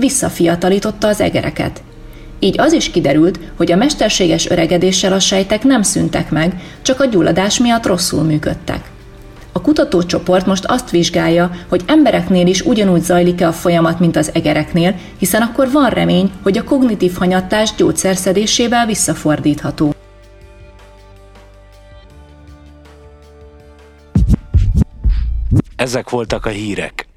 visszafiatalította az egereket. Így az is kiderült, hogy a mesterséges öregedéssel a sejtek nem szűntek meg, csak a gyulladás miatt rosszul működtek. A kutatócsoport most azt vizsgálja, hogy embereknél is ugyanúgy zajlik-e a folyamat, mint az egereknél, hiszen akkor van remény, hogy a kognitív hanyattás gyógyszerszedésével visszafordítható. Ezek voltak a hírek.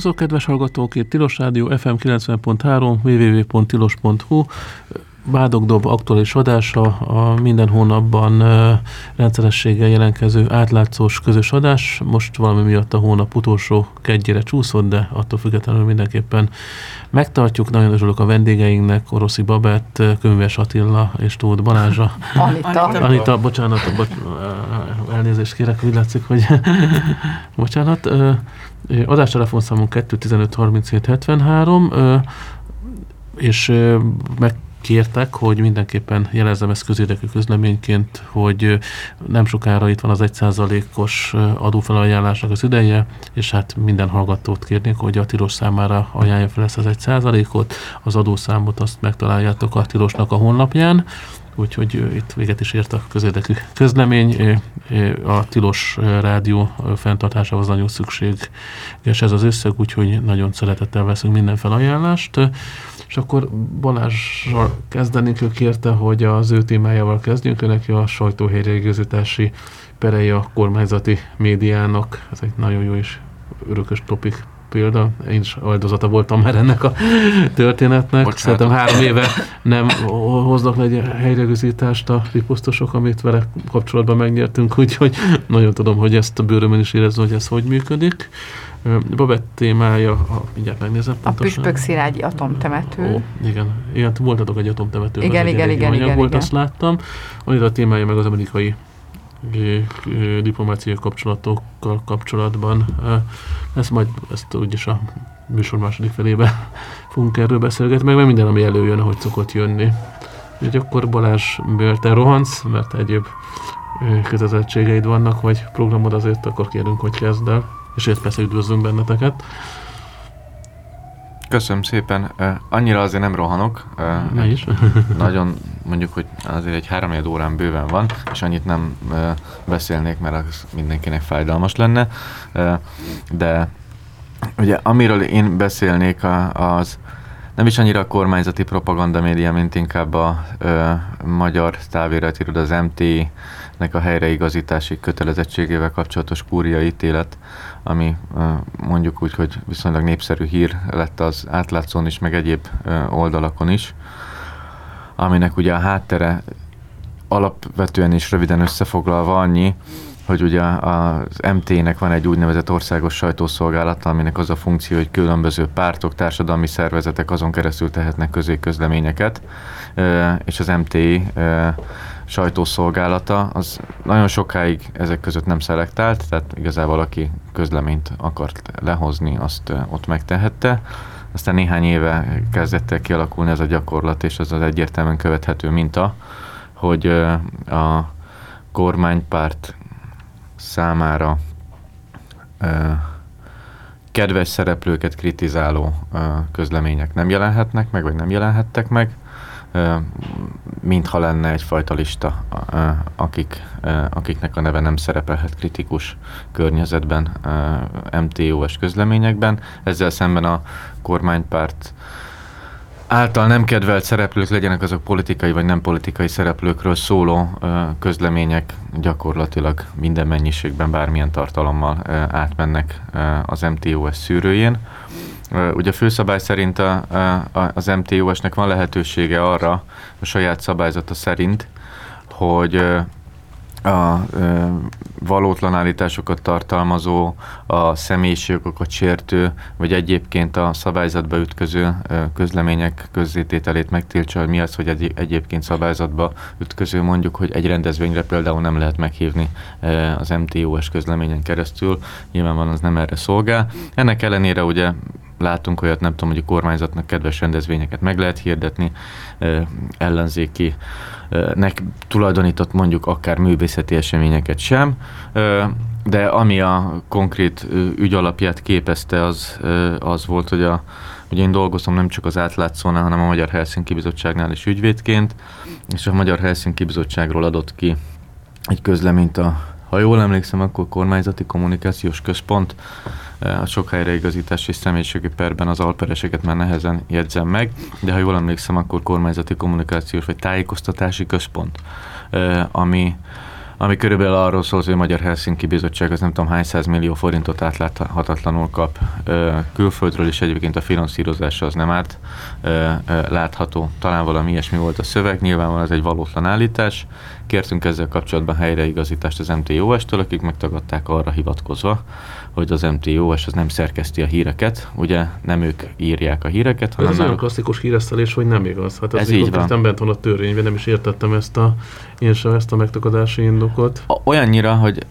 Szervuszok, kedves hallgatók! Itt Tilos Rádió FM 90.3, www.tilos.hu Bádogdob aktuális adása, a minden hónapban rendszerességgel jelenkező átlátszós közös adás. Most valami miatt a hónap utolsó kedjére csúszott, de attól függetlenül mindenképpen megtartjuk. Nagyon örülök a vendégeinknek, Oroszi Babett, Könyves Attila és Tóth Balázsa. Anita. Anita, bocsánat, bocs, elnézést kérek, úgy látszik, hogy bocsánat. Adástelefonszámunk 215 37 73, és meg kértek, hogy mindenképpen jelezzem ezt közérdekű közleményként, hogy nem sokára itt van az 1%-os adófelajánlásnak az ideje, és hát minden hallgatót kérnék, hogy a tilos számára ajánlja fel ezt az 1%-ot, az adószámot azt megtaláljátok a tilosnak a honlapján, úgyhogy itt véget is ért a közérdekű közlemény. A tilos rádió fenntartásához nagyon szükséges ez az összeg, úgyhogy nagyon szeretettel veszünk minden felajánlást. És akkor Balázsral kezdenénk, ő kérte, hogy az ő témájával kezdjünk, ő neki a sajtóhelyreigazítási perei a kormányzati médiának. Ez egy nagyon jó és örökös topik példa. Én is áldozata voltam már ennek a történetnek. Bocsánat. Szerintem három éve nem hoznak le egy helyreigazítást a riposztosok, amit vele kapcsolatban megnyertünk, úgyhogy nagyon tudom, hogy ezt a bőrömön is érezni, hogy ez hogy működik. Babett témája, ha mindjárt megnézem A Püspök Szilágyi atomtemető. Ó, igen, igen, voltatok egy atomtemetőben. Igen, egy igen, igen, igen, volt, igen. azt láttam. Annyira a témája meg az amerikai diplomáciai kapcsolatokkal kapcsolatban. Ezt majd, ezt úgyis a műsor második felébe fogunk erről beszélgetni, meg, minden, ami előjön, ahogy szokott jönni. Úgyhogy akkor Balázs, mivel te rohansz, mert egyéb kötelezettségeid vannak, vagy programod azért, akkor kérünk, hogy kezd el és ezt persze üdvözlünk benneteket. Köszönöm szépen. Annyira azért nem rohanok. Ne is. Nagyon mondjuk, hogy azért egy három órán bőven van, és annyit nem beszélnék, mert az mindenkinek fájdalmas lenne. De ugye amiről én beszélnék az nem is annyira a kormányzati propaganda média, mint inkább a ö, magyar táviratiroda, az MT nek a helyreigazítási kötelezettségével kapcsolatos kúria ítélet, ami mondjuk úgy, hogy viszonylag népszerű hír lett az átlátszón is, meg egyéb oldalakon is, aminek ugye a háttere alapvetően is röviden összefoglalva annyi, hogy ugye az MT-nek van egy úgynevezett országos sajtószolgálata, aminek az a funkció, hogy különböző pártok, társadalmi szervezetek azon keresztül tehetnek közé közleményeket, és az MT sajtószolgálata, az nagyon sokáig ezek között nem szelektált, tehát igazából aki közleményt akart lehozni, azt ott megtehette. aztán néhány éve kezdett el kialakulni ez a gyakorlat, és az az egyértelműen követhető minta, hogy a kormánypárt számára kedves szereplőket kritizáló közlemények nem jelenhetnek meg, vagy nem jelenhettek meg, mintha lenne egyfajta lista, akik, akiknek a neve nem szerepelhet kritikus környezetben, MTO-es közleményekben. Ezzel szemben a kormánypárt által nem kedvelt szereplők legyenek azok politikai vagy nem politikai szereplőkről szóló közlemények gyakorlatilag minden mennyiségben, bármilyen tartalommal átmennek az MTOS szűrőjén. Ugye a főszabály szerint a, a, az MTOS-nek van lehetősége arra, a saját szabályzata szerint, hogy a ö, valótlan állításokat tartalmazó, a személyiségokat sértő, vagy egyébként a szabályzatba ütköző közlemények közzétételét megtiltsa, hogy mi az, hogy egy, egyébként szabályzatba ütköző, mondjuk, hogy egy rendezvényre például nem lehet meghívni ö, az MTOS közleményen keresztül, nyilvánvalóan az nem erre szolgál. Ennek ellenére ugye látunk olyat, nem tudom, hogy a kormányzatnak kedves rendezvényeket meg lehet hirdetni, ellenzéki nek tulajdonított mondjuk akár művészeti eseményeket sem, de ami a konkrét ügy alapját képezte, az, az volt, hogy a, Ugye én dolgozom nem csak az átlátszónál, hanem a Magyar Helsinki Bizottságnál is ügyvédként, és a Magyar Helsinki Bizottságról adott ki egy közleményt a ha jól emlékszem, akkor kormányzati kommunikációs központ, a sok helyreigazítás és személyiségi perben az alpereseket már nehezen jegyzem meg, de ha jól emlékszem, akkor kormányzati kommunikációs vagy tájékoztatási központ, ami ami körülbelül arról szól, hogy a Magyar Helsinki Bizottság az nem tudom hány millió forintot átláthatatlanul kap külföldről, és egyébként a finanszírozása az nem árt látható. Talán valami ilyesmi volt a szöveg, nyilvánvalóan ez egy valótlan állítás. Kértünk ezzel kapcsolatban helyreigazítást az MTOS-től, akik megtagadták arra hivatkozva, hogy az MTOS az nem szerkeszti a híreket, ugye nem ők írják a híreket, hanem... Ez olyan klasszikus híresztelés, hogy nem igaz. Hát ez, ez így van. bent van a törvényben, nem is értettem ezt a, én sem ezt a megtagadási indokot. Olyannyira, hogy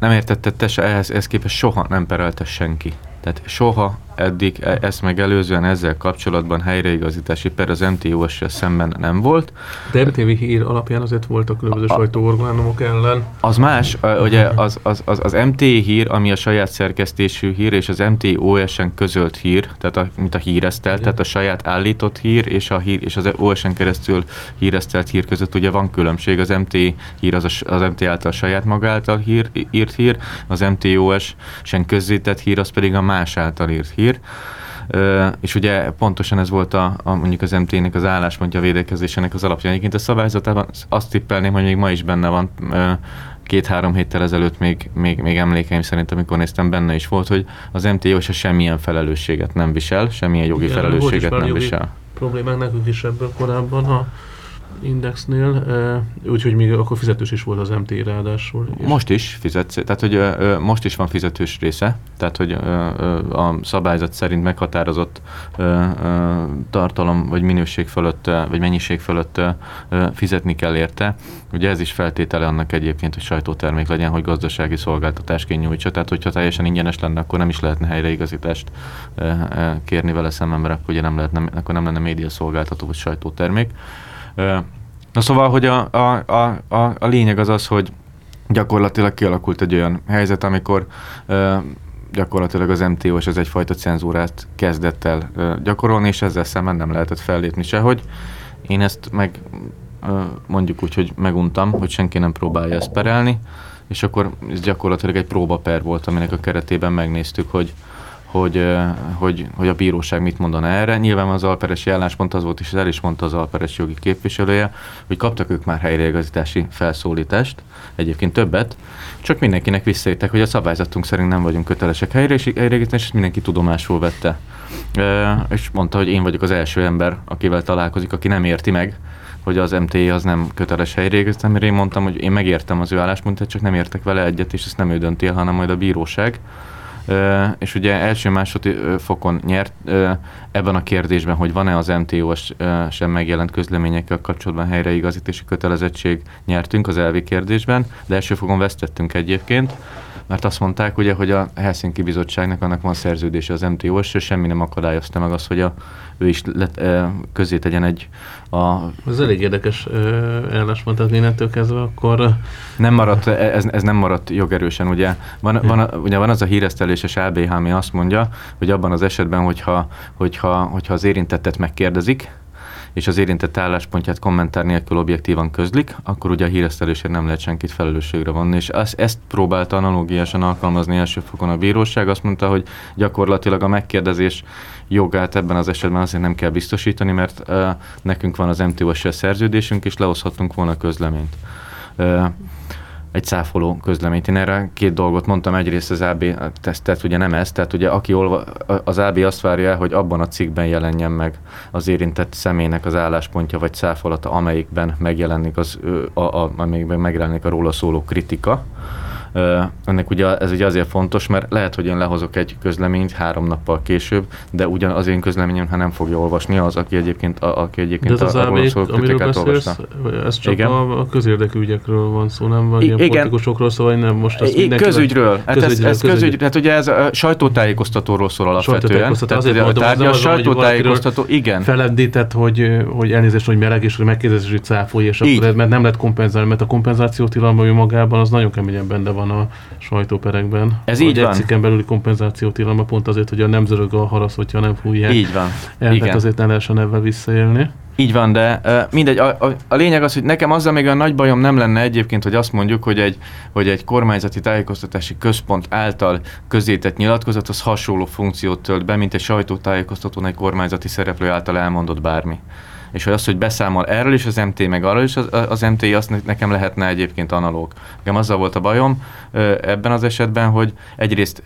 nem értetted te se, ehhez, ehhez képest soha nem perelte senki. Tehát soha eddig e- ezt megelőzően ezzel kapcsolatban helyreigazítási per az MTOS-sel szemben nem volt. De MTV hír alapján azért voltak különböző a, sajtóorgánumok ellen. Az más, ugye az, az, az, az MT hír, ami a saját szerkesztésű hír, és az MTOS-en közölt hír, tehát a, mint a híresztelt, tehát a saját állított hír, és, a hír, és az OS-en keresztül híresztelt hír között ugye van különbség. Az MT hír az, a, az MT által saját maga által hír, írt hír, az MTOS-en közzétett hír, az pedig a más által írt hír hír. Uh, és ugye pontosan ez volt a, a mondjuk az MT-nek az álláspontja a védekezésének az alapja. Egyébként a szabályzatában azt tippelném, hogy még ma is benne van, két-három héttel ezelőtt még, még, még emlékeim szerint, amikor néztem, benne is volt, hogy az MTO se semmilyen felelősséget nem visel, semmilyen jogi Igen, felelősséget nem jogi visel. Problémák nekünk is ebből korábban, ha Indexnél, úgyhogy még akkor fizetős is volt az MT ráadásul. Most is fizet, tehát hogy most is van fizetős része, tehát hogy a szabályzat szerint meghatározott tartalom vagy minőség fölött, vagy mennyiség fölött fizetni kell érte. Ugye ez is feltétele annak egyébként, hogy sajtótermék legyen, hogy gazdasági szolgáltatásként nyújtsa. Tehát, hogyha teljesen ingyenes lenne, akkor nem is lehetne helyreigazítást kérni vele szemben, mert akkor ugye nem, lehetne, akkor nem lenne média szolgáltató vagy sajtótermék. Na szóval, hogy a, a, a, a, a lényeg az az, hogy gyakorlatilag kialakult egy olyan helyzet, amikor gyakorlatilag az MTO és az egyfajta cenzúrát kezdett el gyakorolni, és ezzel szemben nem lehetett fellépni sehogy. Én ezt meg mondjuk úgy, hogy meguntam, hogy senki nem próbálja ezt perelni, és akkor ez gyakorlatilag egy próbaper volt, aminek a keretében megnéztük, hogy, hogy, hogy, hogy a bíróság mit mondana erre. Nyilván az alperesi álláspont az volt, és el is mondta az alperes jogi képviselője, hogy kaptak ők már helyreigazítási felszólítást, egyébként többet, csak mindenkinek visszaértek, hogy a szabályzatunk szerint nem vagyunk kötelesek helyreigazítani, és mindenki tudomásul vette. És mondta, hogy én vagyok az első ember, akivel találkozik, aki nem érti meg, hogy az MTI az nem köteles helyreigazítani, mert én mondtam, hogy én megértem az ő álláspontját, csak nem értek vele egyet, és ezt nem ő dönti el, hanem majd a bíróság és ugye első fokon nyert ebben a kérdésben, hogy van-e az MTO-s sem megjelent közleményekkel kapcsolatban helyreigazítási kötelezettség, nyertünk az elvi kérdésben, de első fokon vesztettünk egyébként. Mert azt mondták ugye, hogy a Helsinki Bizottságnak annak van szerződése az MTO-s, és semmi nem akadályozta meg azt, hogy a, ő is let, közé tegyen egy a... Ez elég érdekes ellásmond, tehát innentől kezdve akkor... Nem maradt, ez, ez nem maradt jogerősen, ugye. Van, van, a, ugye van az a híreszteléses ABH, ami azt mondja, hogy abban az esetben, hogyha, hogyha, hogyha az érintettet megkérdezik, és az érintett álláspontját kommentár nélkül objektívan közlik, akkor ugye a híresztelésért nem lehet senkit felelősségre vonni. És ezt, ezt próbálta analógiásan alkalmazni első fokon a bíróság. Azt mondta, hogy gyakorlatilag a megkérdezés jogát ebben az esetben azért nem kell biztosítani, mert uh, nekünk van az MTOS szerződésünk, és lehozhatunk volna közleményt. Uh, egy száfoló közleményt. Én erre két dolgot mondtam, egyrészt az AB tesztet, ugye nem ez, tehát ugye aki olva, az AB azt várja hogy abban a cikkben jelenjen meg az érintett személynek az álláspontja vagy száfolata, amelyikben megjelenik az, a, a, amelyikben megjelenik a róla szóló kritika, ennek ugye ez ugye azért fontos, mert lehet, hogy én lehozok egy közleményt három nappal később, de ugyan az én közleményem, ha nem fogja olvasni az, aki egyébként, a, aki egyébként de az a, a szóló kritikát olvasta. Ez csak Igen? a, közérdekű ügyekről van szó, nem van ilyen Igen. politikusokról vagy nem most azt mindenki... Közügyről. Hát ez, ez közügy, hát ugye ez a sajtótájékoztatóról szól alapvetően. Sajtótájékoztató, azért mondom, tárgya, a sajtótájékoztató, igen. Felendített, hogy, hogy elnézést, hogy meleg, és hogy megkérdezés, hogy cáfolj, és akkor, mert nem lehet kompenzálni, mert a kompenzáció tilalma magában az nagyon keményen benne van van a sajtóperekben. Ez így van. Egy belüli kompenzáció tilalma pont azért, hogy a nem zörög a harasz, hogyha nem fújják. Így van. Igen. azért ne lehessen ebben visszaélni. Így van, de mindegy, a, a, a lényeg az, hogy nekem azzal még a nagy bajom nem lenne egyébként, hogy azt mondjuk, hogy egy, hogy egy kormányzati tájékoztatási központ által közétett nyilatkozat az hasonló funkciót tölt be, mint egy sajtótájékoztatón egy kormányzati szereplő által elmondott bármi és hogy az, hogy beszámol erről is az MT, meg arról is az, az MT, azt nekem lehetne egyébként analóg. Nekem azzal volt a bajom ebben az esetben, hogy egyrészt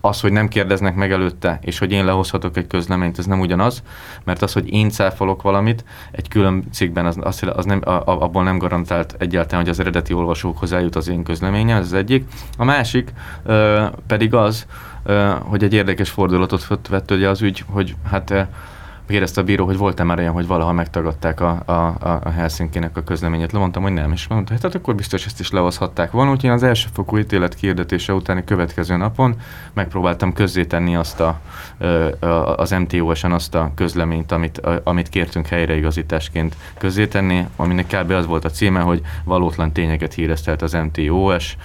az, hogy nem kérdeznek meg előtte, és hogy én lehozhatok egy közleményt, ez nem ugyanaz, mert az, hogy én cáfolok valamit, egy külön cikkben az, az, az nem, a, abból nem garantált egyáltalán, hogy az eredeti olvasókhoz eljut az én közleményem, ez az egyik. A másik ö, pedig az, ö, hogy egy érdekes fordulatot vett ugye az ügy, hogy hát kérdezte a bíró, hogy volt-e már olyan, hogy valaha megtagadták a, a, a Helsinki-nek a közleményét. Lemondtam, hogy nem, és mondta, hát akkor biztos ezt is lehozhatták volna. Úgyhogy az első fokú ítélet kiirdetése utáni következő napon megpróbáltam közzétenni azt a, az MTO-san azt a közleményt, amit, amit kértünk helyreigazításként közzétenni, aminek kb. az volt a címe, hogy valótlan tényeket híreztelt az MTOS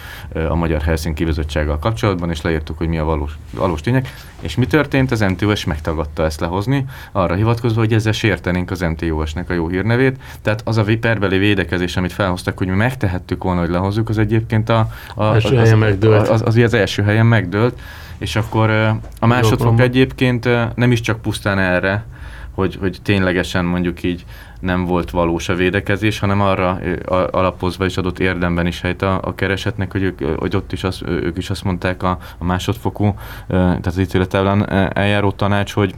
a Magyar Helsinki Bizottsággal kapcsolatban, és leírtuk, hogy mi a valós, valós tények. És mi történt? Az MTOS megtagadta ezt lehozni, arra hivatkozva, hogy ezzel sértenénk az MTOS-nek a jó hírnevét. Tehát az a viperbeli védekezés, amit felhoztak, hogy mi megtehettük volna, hogy lehozzuk, az egyébként a, a, első az. Az, az, az, az első helyen megdőlt. És akkor a másodfok egyébként nem is csak pusztán erre, hogy, hogy ténylegesen mondjuk így nem volt valós a védekezés, hanem arra alapozva is adott érdemben is helyt a, a keresetnek, hogy, ők, hogy ott is az, ők is azt mondták a, a másodfokú, tehát az ítéletelen eljáró tanács, hogy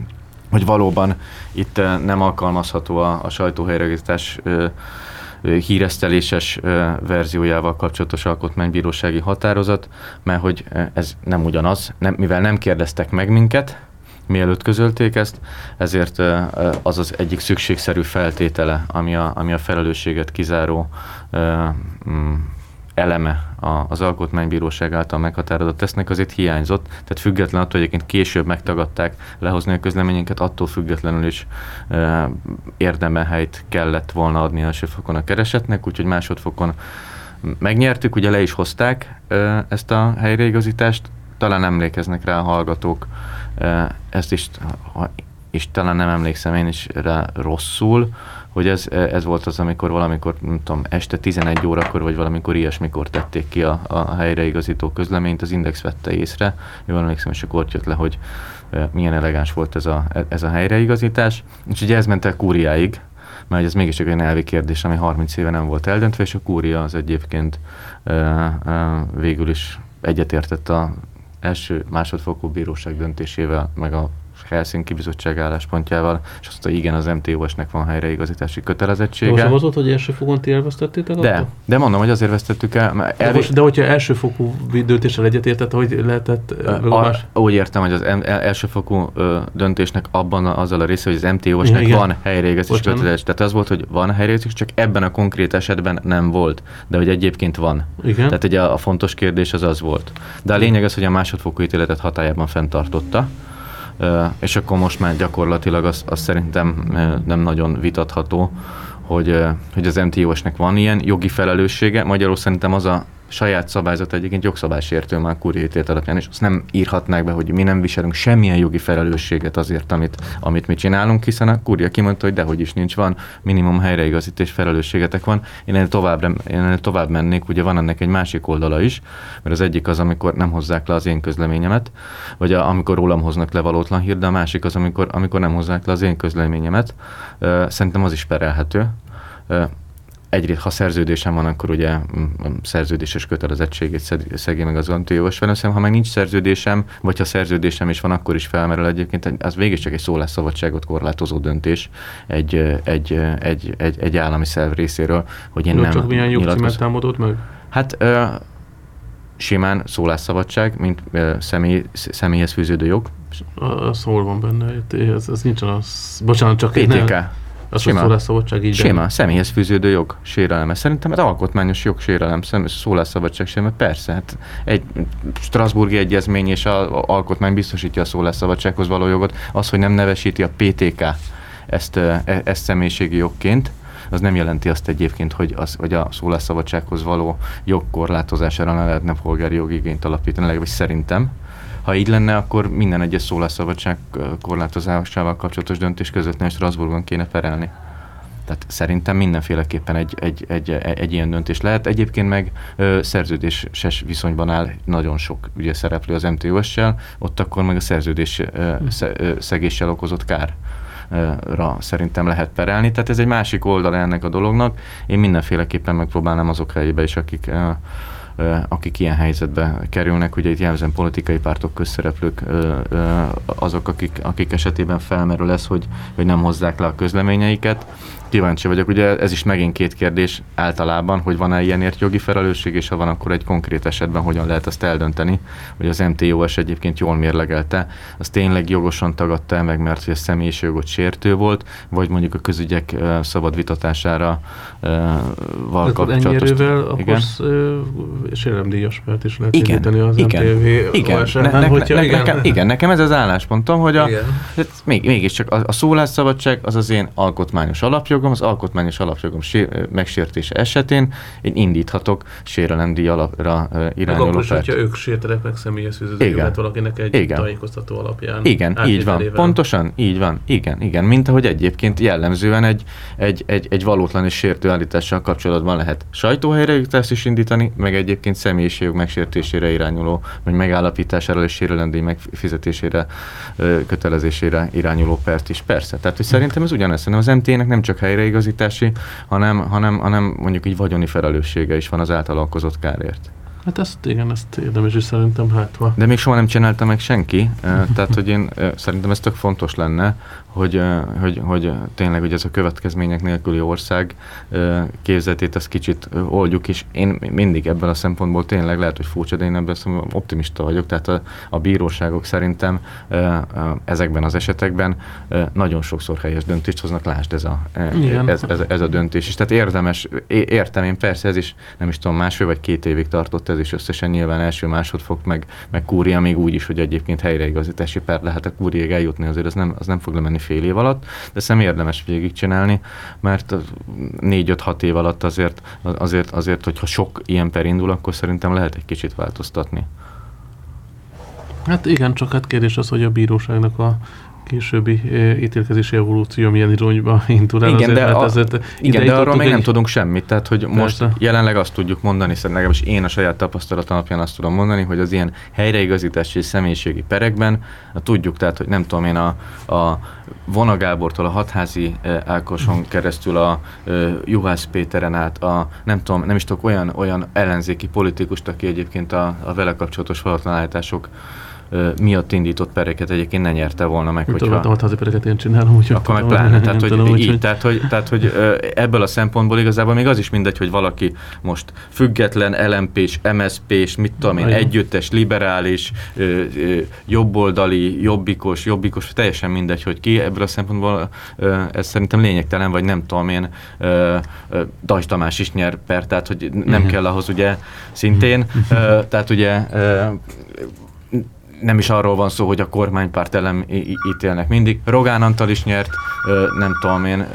hogy valóban itt nem alkalmazható a, a sajtóhelyreállítás híreszteléses verziójával kapcsolatos alkotmánybírósági határozat, mert hogy ez nem ugyanaz, nem, mivel nem kérdeztek meg minket, mielőtt közölték ezt, ezért az az egyik szükségszerű feltétele, ami a, ami a felelősséget kizáró eleme az Alkotmánybíróság által meghatározott tesznek azért hiányzott, tehát független attól, hogy egyébként később megtagadták lehozni a közleményünket, attól függetlenül is e, érdeme helyt kellett volna adni első fokon a keresetnek, úgyhogy másodfokon megnyertük, ugye le is hozták e, ezt a helyreigazítást, talán emlékeznek rá a hallgatók, e, ezt is, és talán nem emlékszem én is rá rosszul, hogy ez, ez volt az, amikor valamikor, nem tudom, este 11 órakor, vagy valamikor ilyesmikor tették ki a, a helyreigazító közleményt, az Index vette észre, jól emlékszem, és akkor ott jött le, hogy milyen elegáns volt ez a, ez a helyreigazítás. És ugye ez ment el kúriáig, mert ez mégis egy elvi kérdés, ami 30 éve nem volt eldöntve, és a kúria az egyébként végül is egyetértett a első másodfokú bíróság döntésével, meg a Helsinki bizottság álláspontjával, és azt mondta, igen, az MTOS-nek van helyreigazítási kötelezettsége. Most az volt, hogy elsőfokon ti elvesztettétek? De, de mondom, hogy azért vesztettük el. De, elvé... most, de hogyha elsőfokú döntéssel egyetértett, hogy lehetett a, más... Úgy értem, hogy az elsőfokú döntésnek abban azzal a része, hogy az MTOS-nek ja, van helyreigazítási kötelezettség. Tehát az volt, hogy van helyreigazítási, csak ebben a konkrét esetben nem volt. De hogy egyébként van. Igen. Tehát ugye a, a fontos kérdés az az volt. De a lényeg az, hogy a másodfokú ítéletet hatájában fenntartotta és akkor most már gyakorlatilag az, az szerintem nem nagyon vitatható, hogy, hogy az MTO-snek van ilyen jogi felelőssége. Magyarul szerintem az a saját szabályzat egyébként jogszabálysértő már kurjétét alapján, és azt nem írhatnák be, hogy mi nem viselünk semmilyen jogi felelősséget azért, amit, amit mi csinálunk, hiszen a kurja kimondta, hogy dehogy is nincs, van, minimum helyreigazítés felelősségetek van. Én ennél tovább, én ennél tovább mennék, ugye van ennek egy másik oldala is, mert az egyik az, amikor nem hozzák le az én közleményemet, vagy a, amikor rólam hoznak le valótlan hír, de a másik az, amikor, amikor nem hozzák le az én közleményemet. Szerintem az is perelhető egyrészt, ha szerződésem van, akkor ugye mm, mm, szerződéses kötelezettségét szegi meg az antiós feleszem, ha meg nincs szerződésem, vagy ha szerződésem is van, akkor is felmerül egyébként, az végig csak egy szólásszabadságot korlátozó döntés egy, egy, egy, egy, egy állami szerv részéről, hogy én Jó, nem csak milyen jogcímet támadott meg? Hát ö, simán szólásszabadság, mint ö, személy, személyhez fűződő jog. A, a szól van benne, ez, ez nincsen az, bocsánat, csak PTK. Nem, az Sima. szólásszabadság így. Sima, személyhez fűződő jog sérelme. Szerintem ez alkotmányos jog sérelem, szólásszabadság sérelme. Persze, hát egy Strasburgi egyezmény és a, a alkotmány biztosítja a szólásszabadsághoz való jogot. Az, hogy nem nevesíti a PTK ezt, e, ezt személyiségi jogként, az nem jelenti azt egyébként, hogy, az, hogy a szólásszabadsághoz való jogkorlátozására ne lehetne polgári jogigényt alapítani, legalábbis szerintem. Ha így lenne, akkor minden egyes szólásszabadság korlátozásával kapcsolatos döntés közvetlenül Strasbourgban kéne perelni. Tehát szerintem mindenféleképpen egy, egy, egy, egy ilyen döntés lehet. Egyébként meg ö, szerződéses viszonyban áll nagyon sok ugye szereplő az MTOS-sel, ott akkor meg a szerződés ö, szegéssel okozott kár ra szerintem lehet perelni. Tehát ez egy másik oldal ennek a dolognak. Én mindenféleképpen megpróbálnám azok helyébe is, akik akik ilyen helyzetbe kerülnek. Ugye itt jelzem politikai pártok, közszereplők, azok, akik, akik esetében felmerül ez, hogy, hogy nem hozzák le a közleményeiket. Kíváncsi vagyok, ugye ez is megint két kérdés általában, hogy van-e ilyenért jogi felelősség, és ha van, akkor egy konkrét esetben hogyan lehet azt eldönteni, hogy az MTOS egyébként jól mérlegelte, az tényleg jogosan tagadta el meg, mert hogy a személyiségot sértő volt, vagy mondjuk a közügyek uh, szabad vitatására uh, val kapcsolatos. Igen? sérelemdíjas mert is lehet igen, az igen, MTV igen, ne, ne, hogyha, ne, igen. Nekem, igen, nekem ez az álláspontom, hogy a, hát még, mégiscsak a, a szólásszabadság az az én alkotmányos alapjogom, az alkotmányos alapjogom sér, megsértése esetén én indíthatok sérelemdíj alapra irányuló Akkor hogyha ők sértenek meg személyes fűződőket valakinek egy igen. tájékoztató alapján. Igen, így van, pontosan, így van, igen, igen, mint ahogy egyébként jellemzően egy, egy, egy, egy valótlan és sértő állítással kapcsolatban lehet sajtóhelyrejutást is indítani, meg egyébként személyiségük megsértésére irányuló, vagy megállapítására és sérelendíj megfizetésére, kötelezésére irányuló pert is. Persze. Tehát, hogy szerintem ez ugyanez. Szerintem az MT-nek nem csak helyreigazítási, hanem, hanem, hanem mondjuk így vagyoni felelőssége is van az által okozott kárért. Hát ezt igen, ezt érdemes is szerintem hátva. De még soha nem csinálta meg senki, tehát hogy én szerintem ez tök fontos lenne, hogy, hogy, hogy tényleg hogy ez a következmények nélküli ország képzetét ezt kicsit oldjuk, és én mindig ebben a szempontból tényleg lehet, hogy furcsa, de én ebben optimista vagyok, tehát a, a bíróságok szerintem ezekben az esetekben nagyon sokszor helyes döntést hoznak, lásd ez a, ez, ez, ez a döntés is. Tehát érdemes, értem én persze, ez is nem is tudom, másfél vagy két évig tartott ez is összesen nyilván első másodfok, meg, meg kúria még úgy is, hogy egyébként helyreigazítási per lehet a kúriáig eljutni, azért az nem, az nem fog lemenni fél év alatt, de szem érdemes végigcsinálni, mert négy-öt-hat év alatt azért, azért, azért, hogyha sok ilyen per indul, akkor szerintem lehet egy kicsit változtatni. Hát igen, csak hát kérdés az, hogy a bíróságnak a későbbi ítélkezési evolúció milyen irányba indul el. Igen, azért, de, a, azért igen, de arról még nem tudunk semmit. Tehát, hogy Persze. most jelenleg azt tudjuk mondani, szerintem is én a saját tapasztalat alapján azt tudom mondani, hogy az ilyen helyreigazítási és személyiségi perekben tudjuk, tehát, hogy nem tudom én a, a Vona Gábortól a hatházi Ákoson keresztül a Juhász Péteren át a nem tudom, nem is tudok olyan, olyan ellenzéki politikust, aki egyébként a, a vele kapcsolatos valótlanállítások miatt indított pereket egyébként ne nyerte volna meg. Hogyha... Tudom, a pereket én csinálom, úgyhogy akkor meg pláne. Tehát, hogy, tudom, így, tehát, hogy, tehát, hogy ebből a szempontból igazából még az is mindegy, hogy valaki most független, LMP-s, MSZP-s, mit tudom én, együttes, liberális, jobboldali, jobbikos, jobbikos, teljesen mindegy, hogy ki ebből a szempontból ez szerintem lényegtelen, vagy nem tudom én, Dajs Tamás is nyer per, tehát hogy nem uh-huh. kell ahhoz ugye szintén, uh, tehát ugye nem is arról van szó, hogy a kormánypárt ellen ítélnek mindig. Rogán Antal is nyert, nem tudom én,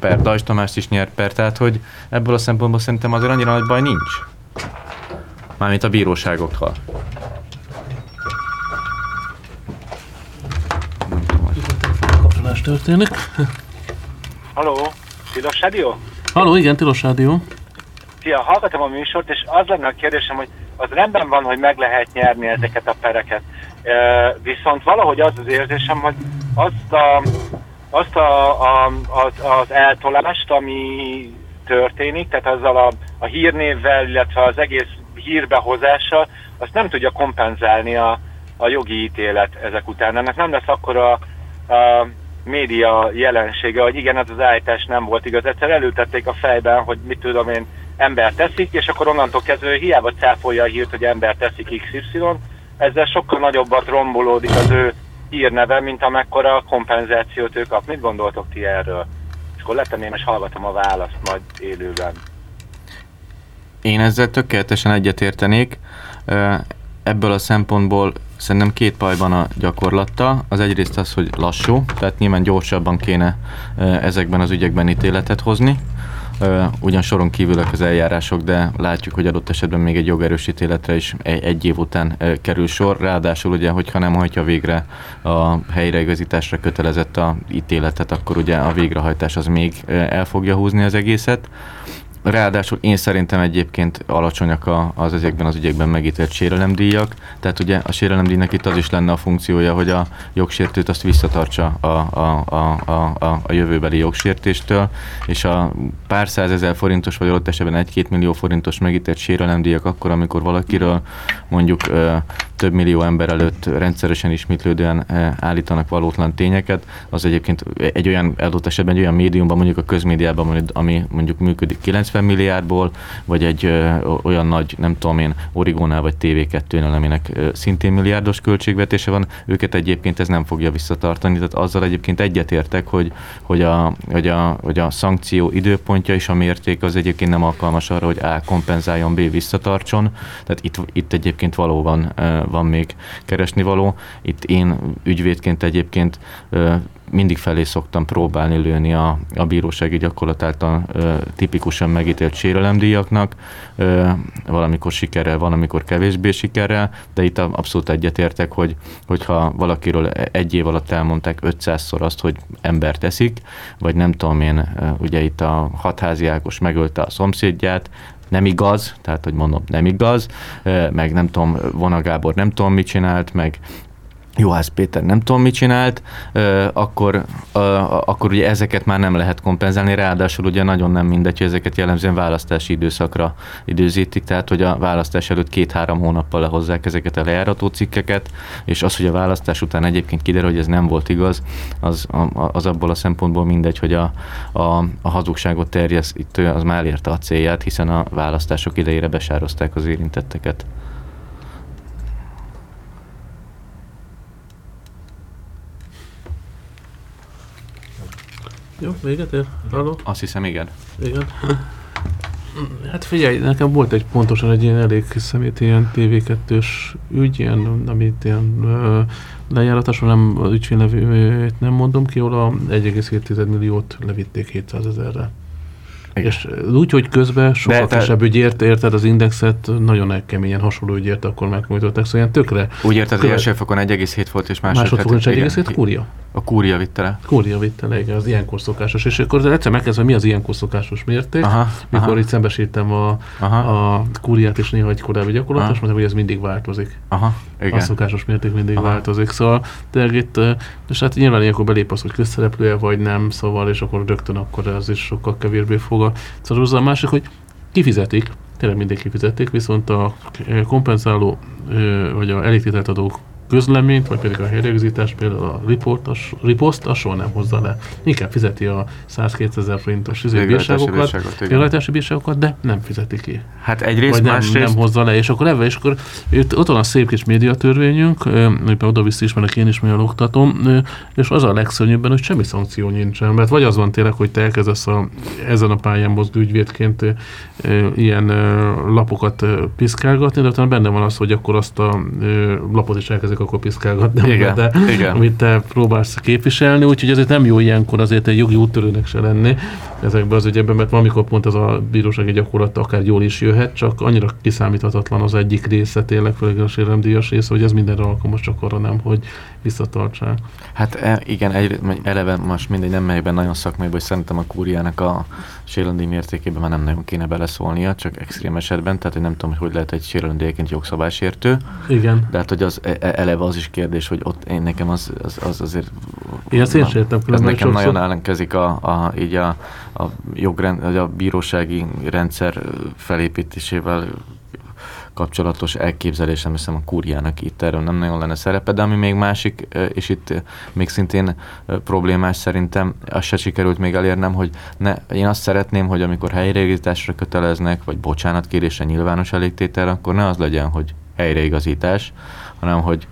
per Dajs Tamás is nyert per, tehát hogy ebből a szempontból szerintem azért annyira nagy baj nincs. Mármint a bíróságokkal. Kapcsolás történik. Haló, Tilos Rádió? Haló, igen, Tilos Rádió. Szia, hallgatom a műsort, és az lenne a kérdésem, hogy az rendben van, hogy meg lehet nyerni ezeket a pereket. Viszont valahogy az az érzésem, hogy azt a, azt a, a, az, az eltolást, ami történik, tehát azzal a, a hírnévvel, illetve az egész hírbehozással, azt nem tudja kompenzálni a, a jogi ítélet ezek után. Ennek nem lesz akkor a, a média jelensége, hogy igen, ez az állítás nem volt igaz. Egyszer előtették a fejben, hogy mit tudom én, ember teszik, és akkor onnantól kezdve hiába cáfolja a hírt, hogy ember teszik XY, ezzel sokkal nagyobbat rombolódik az ő hírneve, mint amekkora kompenzációt ő kap. Mit gondoltok ti erről? És akkor letenném, és hallgatom a választ majd élőben. Én ezzel tökéletesen egyetértenék. Ebből a szempontból szerintem két bajban a gyakorlatta. Az egyrészt az, hogy lassú, tehát nyilván gyorsabban kéne ezekben az ügyekben ítéletet hozni ugyan soron kívülök az eljárások, de látjuk, hogy adott esetben még egy jogerősítéletre is egy év után kerül sor. Ráadásul ugye, hogyha nem hagyja végre a helyreigazításra kötelezett a ítéletet, akkor ugye a végrehajtás az még el fogja húzni az egészet. Ráadásul én szerintem egyébként alacsonyak a, az ezekben az ügyekben megítélt sérelemdíjak, tehát ugye a sérelemdíjnak itt az is lenne a funkciója, hogy a jogsértőt azt visszatartsa a, a, a, a, a, a jövőbeli jogsértéstől, és a pár százezer forintos, vagy ott esetben egy-két millió forintos megítélt sérelemdíjak akkor, amikor valakiről mondjuk több millió ember előtt rendszeresen ismétlődően eh, állítanak valótlan tényeket, az egyébként egy olyan adott esetben egy olyan médiumban, mondjuk a közmédiában, ami mondjuk működik 90 milliárdból, vagy egy ö, olyan nagy, nem tudom én, Origónál vagy TV2-nél, aminek ö, szintén milliárdos költségvetése van, őket egyébként ez nem fogja visszatartani, tehát azzal egyébként egyetértek, hogy, hogy, a, hogy, a, hogy a szankció időpontja és a mérték az egyébként nem alkalmas arra, hogy A kompenzáljon, B visszatartson, tehát itt, itt egyébként valóban van még keresni való. Itt én ügyvédként egyébként mindig felé szoktam próbálni lőni a, a bírósági gyakorlat által ö, tipikusan megítélt sérelemdíjaknak, ö, valamikor sikerrel, van, amikor kevésbé sikerrel, de itt abszolút egyetértek, hogy hogyha valakiről egy év alatt elmondták 500-szor azt, hogy ember teszik, vagy nem tudom én, ugye itt a hatházi Ákos megölte a szomszédját, nem igaz, tehát hogy mondom, nem igaz, meg nem tudom, Vona Gábor nem tudom mit csinált, meg Juhász Péter nem tudom mit csinált, akkor, akkor ugye ezeket már nem lehet kompenzálni, ráadásul ugye nagyon nem mindegy, hogy ezeket jellemzően választási időszakra időzítik, tehát hogy a választás előtt két-három hónappal lehozzák ezeket a lejárató cikkeket, és az, hogy a választás után egyébként kiderül, hogy ez nem volt igaz, az, az abból a szempontból mindegy, hogy a, a, a hazugságot terjeszt, az már érte a célját, hiszen a választások idejére besározták az érintetteket. Jó, véget ér? Halló? Azt hiszem, igen. Igen. Hát figyelj, nekem volt egy pontosan egy ilyen elég szemét ilyen TV2-s ügy, ilyen, amit ilyen ö, lejáratásról nem az ügyfélnevét nem mondom ki, ahol a 1,7 milliót levitték 700 ezerre. Igen. És úgy, hogy közben sokkal De, frissebb ügy ért, érted az indexet, nagyon keményen hasonló ügy ért, akkor megmújtották, szóval ilyen tökre. Úgy érted, az első fokon 1,7 volt, és másodfokon is 1,7 kúria. A kúria vitte le. Kúria vitte le, igen, az ilyenkor szokásos. És akkor egyszer megkezdve, mi az ilyenkor szokásos mérték, aha, mikor aha. itt szembesítem a, a kúriát és néha egy korábbi gyakorlat, és mondtam, hogy ez mindig változik. Aha, igen. A szokásos mérték mindig aha. változik. Szóval tényleg itt, és hát nyilván ilyenkor belép az, hogy közszereplője vagy nem, szóval, és akkor rögtön akkor ez is sokkal kevésbé fog a szóval a másik, hogy kifizetik, tényleg mindig kifizették, viszont a kompenzáló vagy a elégtételt adó közleményt, vagy pedig a helyreigazítást, például a riportos, riposzt, azt soha nem hozza le. Inkább fizeti a 100-200 ezer forintos izé bírságokat, bírságokat, de nem fizeti ki. Hát egyrészt, vagy nem, másrészt... nem hozza le, és akkor ebben, és akkor itt, ott van a szép kis médiatörvényünk, amiben oda-vissza ismerek én is, mert oktatom, és az a legszörnyűbben, hogy semmi szankció nincsen, mert vagy az van tényleg, hogy te elkezdesz a, ezen a pályán mozgó ügyvédként ilyen lapokat piszkálgatni, de utána benne van az, hogy akkor azt a lapot is elkezdik akkor piszkálgatni, igen, de, igen. amit te próbálsz képviselni, úgyhogy ezért nem jó ilyenkor azért egy jogi úttörőnek se lenni ezekben az ügyekben, mert valamikor pont ez a bírósági gyakorlat akár jól is jöhet, csak annyira kiszámíthatatlan az egyik része, tényleg főleg a séremdíjas része, hogy ez mindenre alkalmas, csak arra nem, hogy visszatartsák. Hát e, igen, egy, eleve most mindegy nem melyben nagyon szakmai, hogy szerintem a kúriának a sérelendíj mértékében már nem nagyon kéne beleszólnia, csak extrém esetben, tehát én nem tudom, hogy hogy lehet egy sérelendíjként jogszabálysértő. Igen. De hát, hogy az e, e, eleve az is kérdés, hogy ott én nekem az, az, az azért... Én ezt én sértem Ez nekem nagyon ellenkezik a, a, így a, a jogrend, a bírósági rendszer felépítésével kapcsolatos elképzelésem, hiszem a kúriának itt erről nem nagyon lenne szerepe, de ami még másik, és itt még szintén problémás szerintem, azt se sikerült még elérnem, hogy ne, én azt szeretném, hogy amikor helyreigazításra köteleznek, vagy bocsánatkérése nyilvános elégtétel, akkor ne az legyen, hogy helyreigazítás, hanem hogy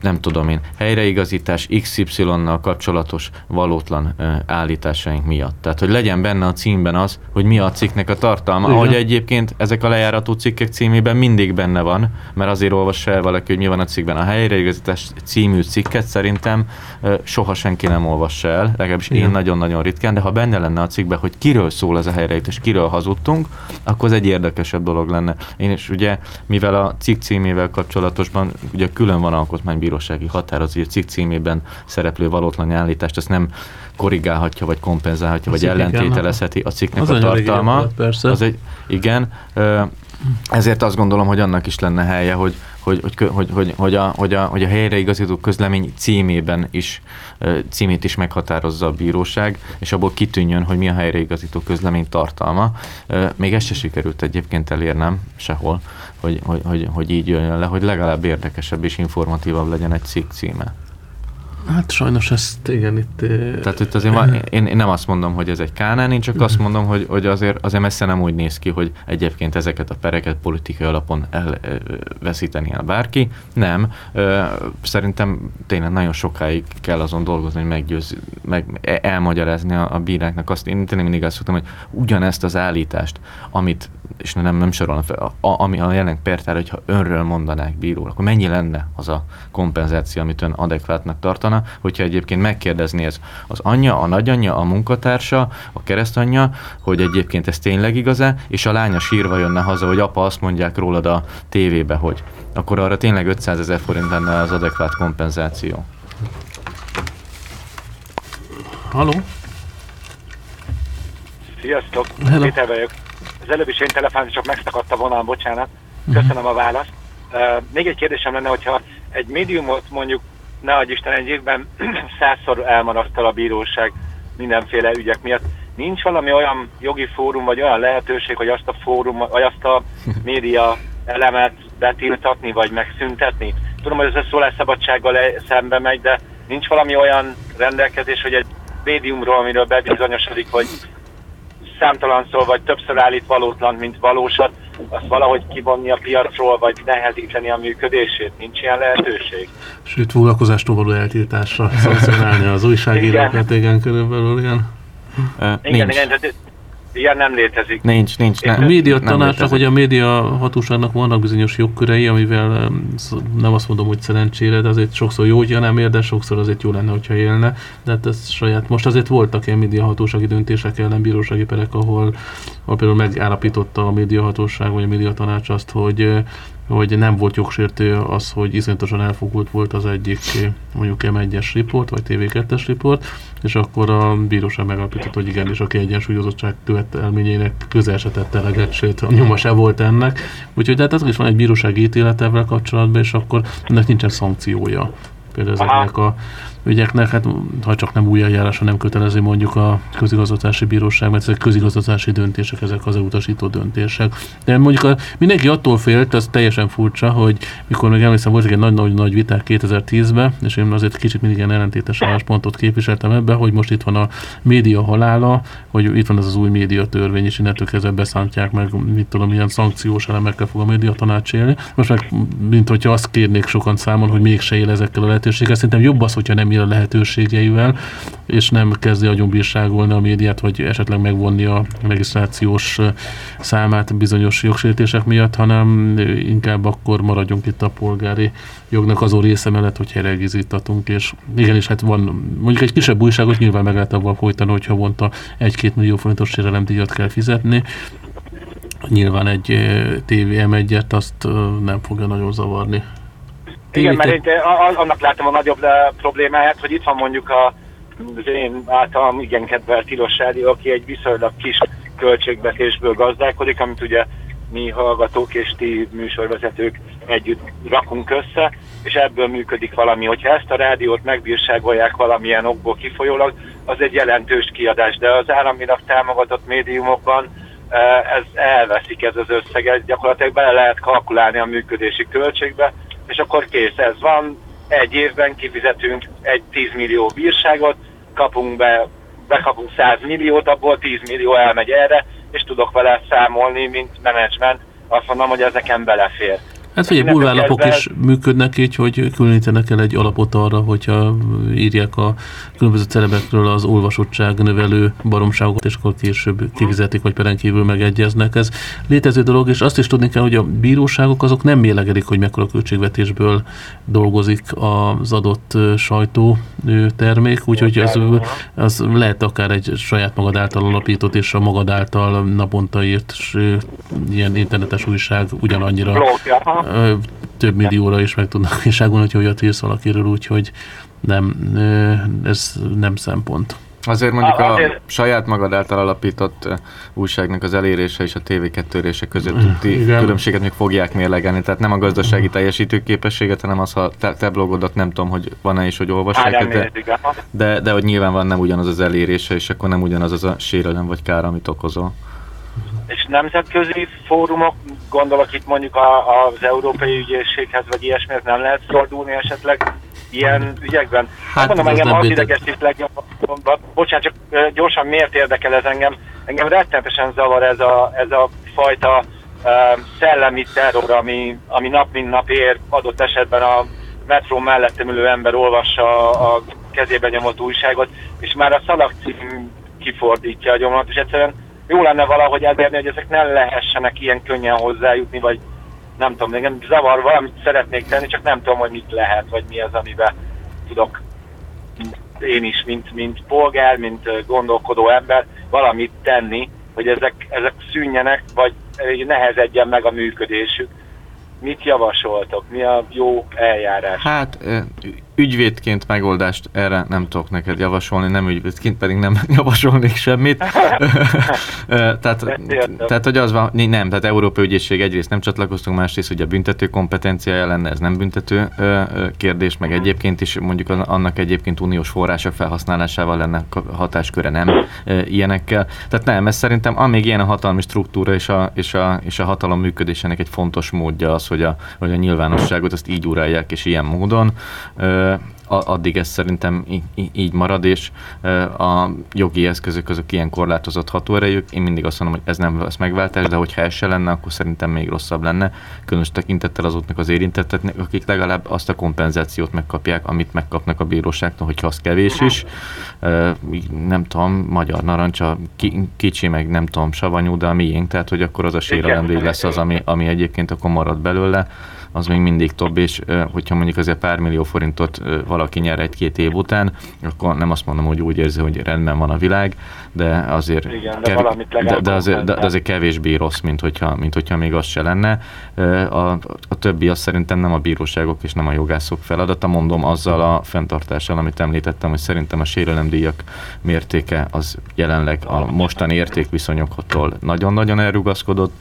nem tudom én, helyreigazítás XY-nal kapcsolatos valótlan uh, állításaink miatt. Tehát, hogy legyen benne a címben az, hogy mi a cikknek a tartalma, Igen. ahogy egyébként ezek a lejárató cikkek címében mindig benne van, mert azért olvassa el valaki, hogy mi van a cikkben. A helyreigazítás című cikket szerintem uh, soha senki nem olvassa el, legalábbis Igen. én nagyon-nagyon ritkán, de ha benne lenne a cikkben, hogy kiről szól ez a helyreigazítás, kiről hazudtunk, akkor ez egy érdekesebb dolog lenne. Én is ugye, mivel a cikk címével kapcsolatosban ugye külön van alkotmány alkotmánybírósági határozó cikk címében szereplő valótlan állítást, ezt nem korrigálhatja, vagy kompenzálhatja, vagy ellentételezheti a cikknek az a tartalma. persze. Az egy, igen, ezért azt gondolom, hogy annak is lenne helye, hogy, hogy, hogy, hogy, hogy, hogy, a, hogy, a, hogy a helyreigazító közlemény címében is, címét is meghatározza a bíróság, és abból kitűnjön, hogy mi a helyreigazító közlemény tartalma. Még ezt se sikerült egyébként elérnem sehol, hogy, hogy, hogy, hogy így jöjjön le, hogy legalább érdekesebb és informatívabb legyen egy cikk címe. Hát sajnos ezt, igen, itt... Tehát itt azért van, én, én nem azt mondom, hogy ez egy kánán, én csak azt mondom, hogy, hogy azért, azért messze nem úgy néz ki, hogy egyébként ezeket a pereket politikai alapon elveszíteni el bárki. Nem. Szerintem tényleg nagyon sokáig kell azon dolgozni, hogy meggyőz, meg e, elmagyarázni a, a bíráknak azt. Én tényleg mindig azt szoktam, hogy ugyanezt az állítást, amit, és nem, nem sorolom fel, a, ami a jelen pertár, hogyha önről mondanák bíró, akkor mennyi lenne az a kompenzáció, amit ön adekvátnak tartana, hogyha egyébként megkérdezni ez az anyja, a nagyanyja, a munkatársa, a keresztanyja, hogy egyébként ez tényleg igaz-e, és a lánya sírva jönne haza, hogy apa azt mondják rólad a tévébe, hogy akkor arra tényleg 500 ezer forint lenne az adekvát kompenzáció. Haló? Sziasztok, Péter vagyok. Az előbb is én telefonáltam, csak megszakadt a vonal, bocsánat. Köszönöm a választ. Uh, még egy kérdésem lenne, hogyha egy médiumot mondjuk ne adj Isten, egy évben százszor elmarasztal a bíróság mindenféle ügyek miatt. Nincs valami olyan jogi fórum, vagy olyan lehetőség, hogy azt a fórum, vagy azt a média elemet betiltatni, vagy megszüntetni? Tudom, hogy ez a szólásszabadsággal szembe megy, de nincs valami olyan rendelkezés, hogy egy médiumról, amiről bebizonyosodik, hogy számtalanszor vagy többször állít valótlan, mint valósat, azt valahogy kivonni a piacról, vagy nehezíteni a működését? Nincs ilyen lehetőség? Sőt, foglalkozástól való eltiltásra szankcionálni az újságírókat, igen, körülbelül, igen. Uh, igen, igen, tehát Ilyen nem létezik. Nincs, nincs. Ne, a média tanácsnak, vagy a média hatóságnak vannak bizonyos jogkörei, amivel nem azt mondom, hogy szerencsére, de azért sokszor jó, hogyha nem ér, de sokszor azért jó lenne, hogyha élne. De hát ez saját. Most azért voltak ilyen média hatósági döntések ellen bírósági perek, ahol, ahol például megállapította a média hatóság, vagy a média tanács azt, hogy hogy nem volt jogsértő az, hogy iszonyatosan elfogult volt az egyik mondjuk M1-es riport, vagy TV2-es riport, és akkor a bíróság megalapított, hogy igen, és aki egyensúlyozottság követelményének közel se tette eleget, sőt, a nyoma se volt ennek. Úgyhogy tehát ez is van egy bírósági ítélet ezzel kapcsolatban, és akkor ennek nincsen szankciója. Például ezeknek a ügyeknek, hát ha csak nem új eljárásra nem kötelező mondjuk a közigazgatási bíróság, mert ezek közigazgatási döntések, ezek az utasító döntések. De mondjuk a, mindenki attól félt, az teljesen furcsa, hogy mikor még emlékszem, volt egy nagy-nagy viták 2010-ben, és én azért kicsit mindig ilyen ellentétes álláspontot képviseltem ebbe, hogy most itt van a média halála, hogy itt van ez az új média törvény, és innentől kezdve beszántják meg, mit tudom, ilyen szankciós elemekkel fog a média tanács élni. Most meg, mint hogyha azt kérnék sokan számon, hogy mégse él ezekkel a lehetőséggel. Szerintem jobb az, hogyha nem a lehetőségeivel, és nem kezdi agyonbírságolni a médiát, vagy esetleg megvonni a regisztrációs számát bizonyos jogsértések miatt, hanem inkább akkor maradjunk itt a polgári jognak azon része mellett, hogy herregizítatunk, és igenis, hát van mondjuk egy kisebb újságot nyilván meg lehet abban folytani, hogy havonta egy-két millió forintos sérelemdíjat kell fizetni, nyilván egy TVM egyet azt nem fogja nagyon zavarni. Igen, mert én annak látom a nagyobb problémáját, hogy itt van mondjuk a, az én általam igen kedvelt Tilos Rádió, aki egy viszonylag kis költségvetésből gazdálkodik, amit ugye mi hallgatók és ti műsorvezetők együtt rakunk össze, és ebből működik valami. Hogyha ezt a rádiót megbírságolják valamilyen okból kifolyólag, az egy jelentős kiadás, de az államilag támogatott médiumokban ez elveszik ez az összeget, gyakorlatilag bele lehet kalkulálni a működési költségbe, és akkor kész, ez van, egy évben kifizetünk egy 10 millió bírságot, kapunk be, bekapunk 100 milliót, abból 10 millió elmegy erre, és tudok vele számolni, mint menedzsment, azt mondom, hogy ezeken belefér. Hát figyelj, bulvárlapok is működnek így, hogy különítenek el egy alapot arra, hogyha írják a különböző celebekről az olvasottság növelő baromságokat, és akkor később kifizetik, vagy peren kívül megegyeznek. Ez létező dolog, és azt is tudni kell, hogy a bíróságok azok nem mélegedik, hogy mekkora költségvetésből dolgozik az adott sajtó termék, úgyhogy az, az lehet akár egy saját magad által alapított és a magad által naponta írt ilyen internetes újság ugyanannyira több millióra is meg tudnak viságolni, hogyha olyat írsz valakiről, úgyhogy nem, ez nem szempont. Azért mondjuk a saját magad által alapított újságnak az elérése és a TV2 érése közötti Igen. különbséget még fogják mérlegelni. Tehát nem a gazdasági teljesítő képességet, hanem az, ha te, te blogodat nem tudom, hogy van-e is, hogy olvassák, de, de, de hogy nyilván van nem ugyanaz az elérése, és akkor nem ugyanaz az a sérelem vagy kár, amit okozol és nemzetközi fórumok, gondolok itt mondjuk a, az Európai Ügyészséghez, vagy ilyesmihez nem lehet fordulni esetleg ilyen ügyekben? Hát mondom, engem az idegesít legjobban, bocsánat, csak gyorsan miért érdekel ez engem? Engem rettenetesen zavar ez a, ez a fajta uh, szellemi terror, ami, ami nap mint nap ér, adott esetben a metró mellettem ülő ember olvassa a kezében nyomott újságot, és már a szalagcím kifordítja a gyomat, és egyszerűen jó lenne valahogy elérni, hogy ezek ne lehessenek ilyen könnyen hozzájutni, vagy nem tudom, nekem zavar, valamit szeretnék tenni, csak nem tudom, hogy mit lehet, vagy mi az, amiben tudok én is, mint, mint polgár, mint gondolkodó ember valamit tenni, hogy ezek, ezek szűnjenek, vagy nehezedjen meg a működésük. Mit javasoltok? Mi a jó eljárás? Hát ügyvédként megoldást erre nem tudok neked javasolni, nem ügyvédként pedig nem javasolnék semmit. tehát, tehát, hogy az van, nem, tehát Európai Ügyészség egyrészt nem csatlakoztunk, másrészt ugye a büntető kompetenciája lenne, ez nem büntető kérdés, meg egyébként is mondjuk annak egyébként uniós források felhasználásával lenne hatásköre nem ilyenekkel. Tehát nem, ez szerintem amíg ilyen a hatalmi struktúra és a, és a, és a hatalom működésének egy fontos módja az, hogy a, hogy a nyilvánosságot azt így urálják és ilyen módon addig ez szerintem így marad, és a jogi eszközök azok ilyen korlátozott hatóerejük. Én mindig azt mondom, hogy ez nem lesz megváltás, de hogyha ez se lenne, akkor szerintem még rosszabb lenne. Különös tekintettel azoknak az érintetteknek, akik legalább azt a kompenzációt megkapják, amit megkapnak a bíróságtól, hogyha az kevés is. Nem tudom, magyar narancsa, kicsi, meg nem tudom, savanyú, de a miénk, tehát hogy akkor az a sérelemdíj lesz az, ami, ami egyébként akkor marad belőle az még mindig több, és hogyha mondjuk azért pár millió forintot valaki nyer egy-két év után, akkor nem azt mondom, hogy úgy érzi, hogy rendben van a világ, de azért, Igen, de, kev... de, de, azért, de, de azért kevésbé rossz, mint hogyha, mint hogyha még az se lenne. A, a többi az szerintem nem a bíróságok és nem a jogászok feladata, mondom azzal a fenntartással, amit említettem, hogy szerintem a sérelemdíjak mértéke az jelenleg a mostani értékviszonyoktól nagyon-nagyon elrugaszkodott,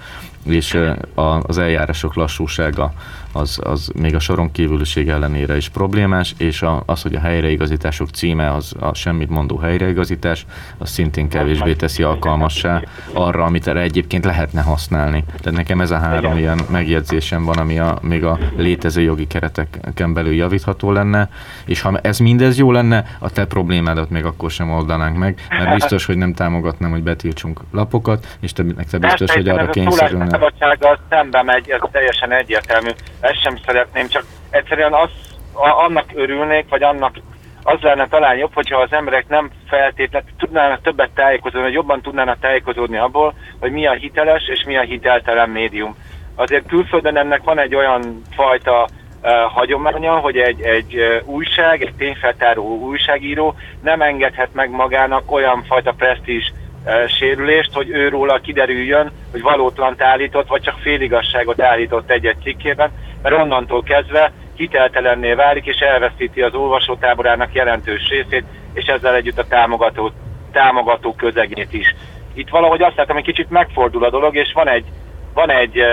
és az eljárások lassúsága az, az még a soron kívüliség ellenére is problémás, és a, az, hogy a helyreigazítások címe az a semmit mondó helyreigazítás, az szintén kevésbé teszi alkalmassá arra, amit erre egyébként lehetne használni. Tehát nekem ez a három ilyen megjegyzésem van, ami a, még a létező jogi kereteken belül javítható lenne, és ha ez mindez jó lenne, a te problémádat még akkor sem oldanánk meg, mert biztos, hogy nem támogatnám, hogy betiltsunk lapokat, és te, te biztos, hogy arra kényszerülne. A szembe megy, ez teljesen egyértelmű. Ezt sem szeretném, csak egyszerűen az, annak örülnék, vagy annak az lenne talán jobb, hogyha az emberek nem feltétlenül tudnának többet tájékozódni, vagy jobban tudnának tájékozódni abból, hogy mi a hiteles és mi a hiteltelen médium. Azért külföldön ennek van egy olyan fajta uh, hagyománya, hogy egy, egy uh, újság, egy tényfeltáró újságíró nem engedhet meg magának olyan fajta presztízs uh, sérülést, hogy őróla kiderüljön, hogy valótlant állított, vagy csak féligasságot állított egy-egy cikkében, mert onnantól kezdve hiteltelenné válik, és elveszíti az olvasótáborának jelentős részét, és ezzel együtt a támogató, támogató közegét is. Itt valahogy azt látom, hogy kicsit megfordul a dolog, és van egy, van egy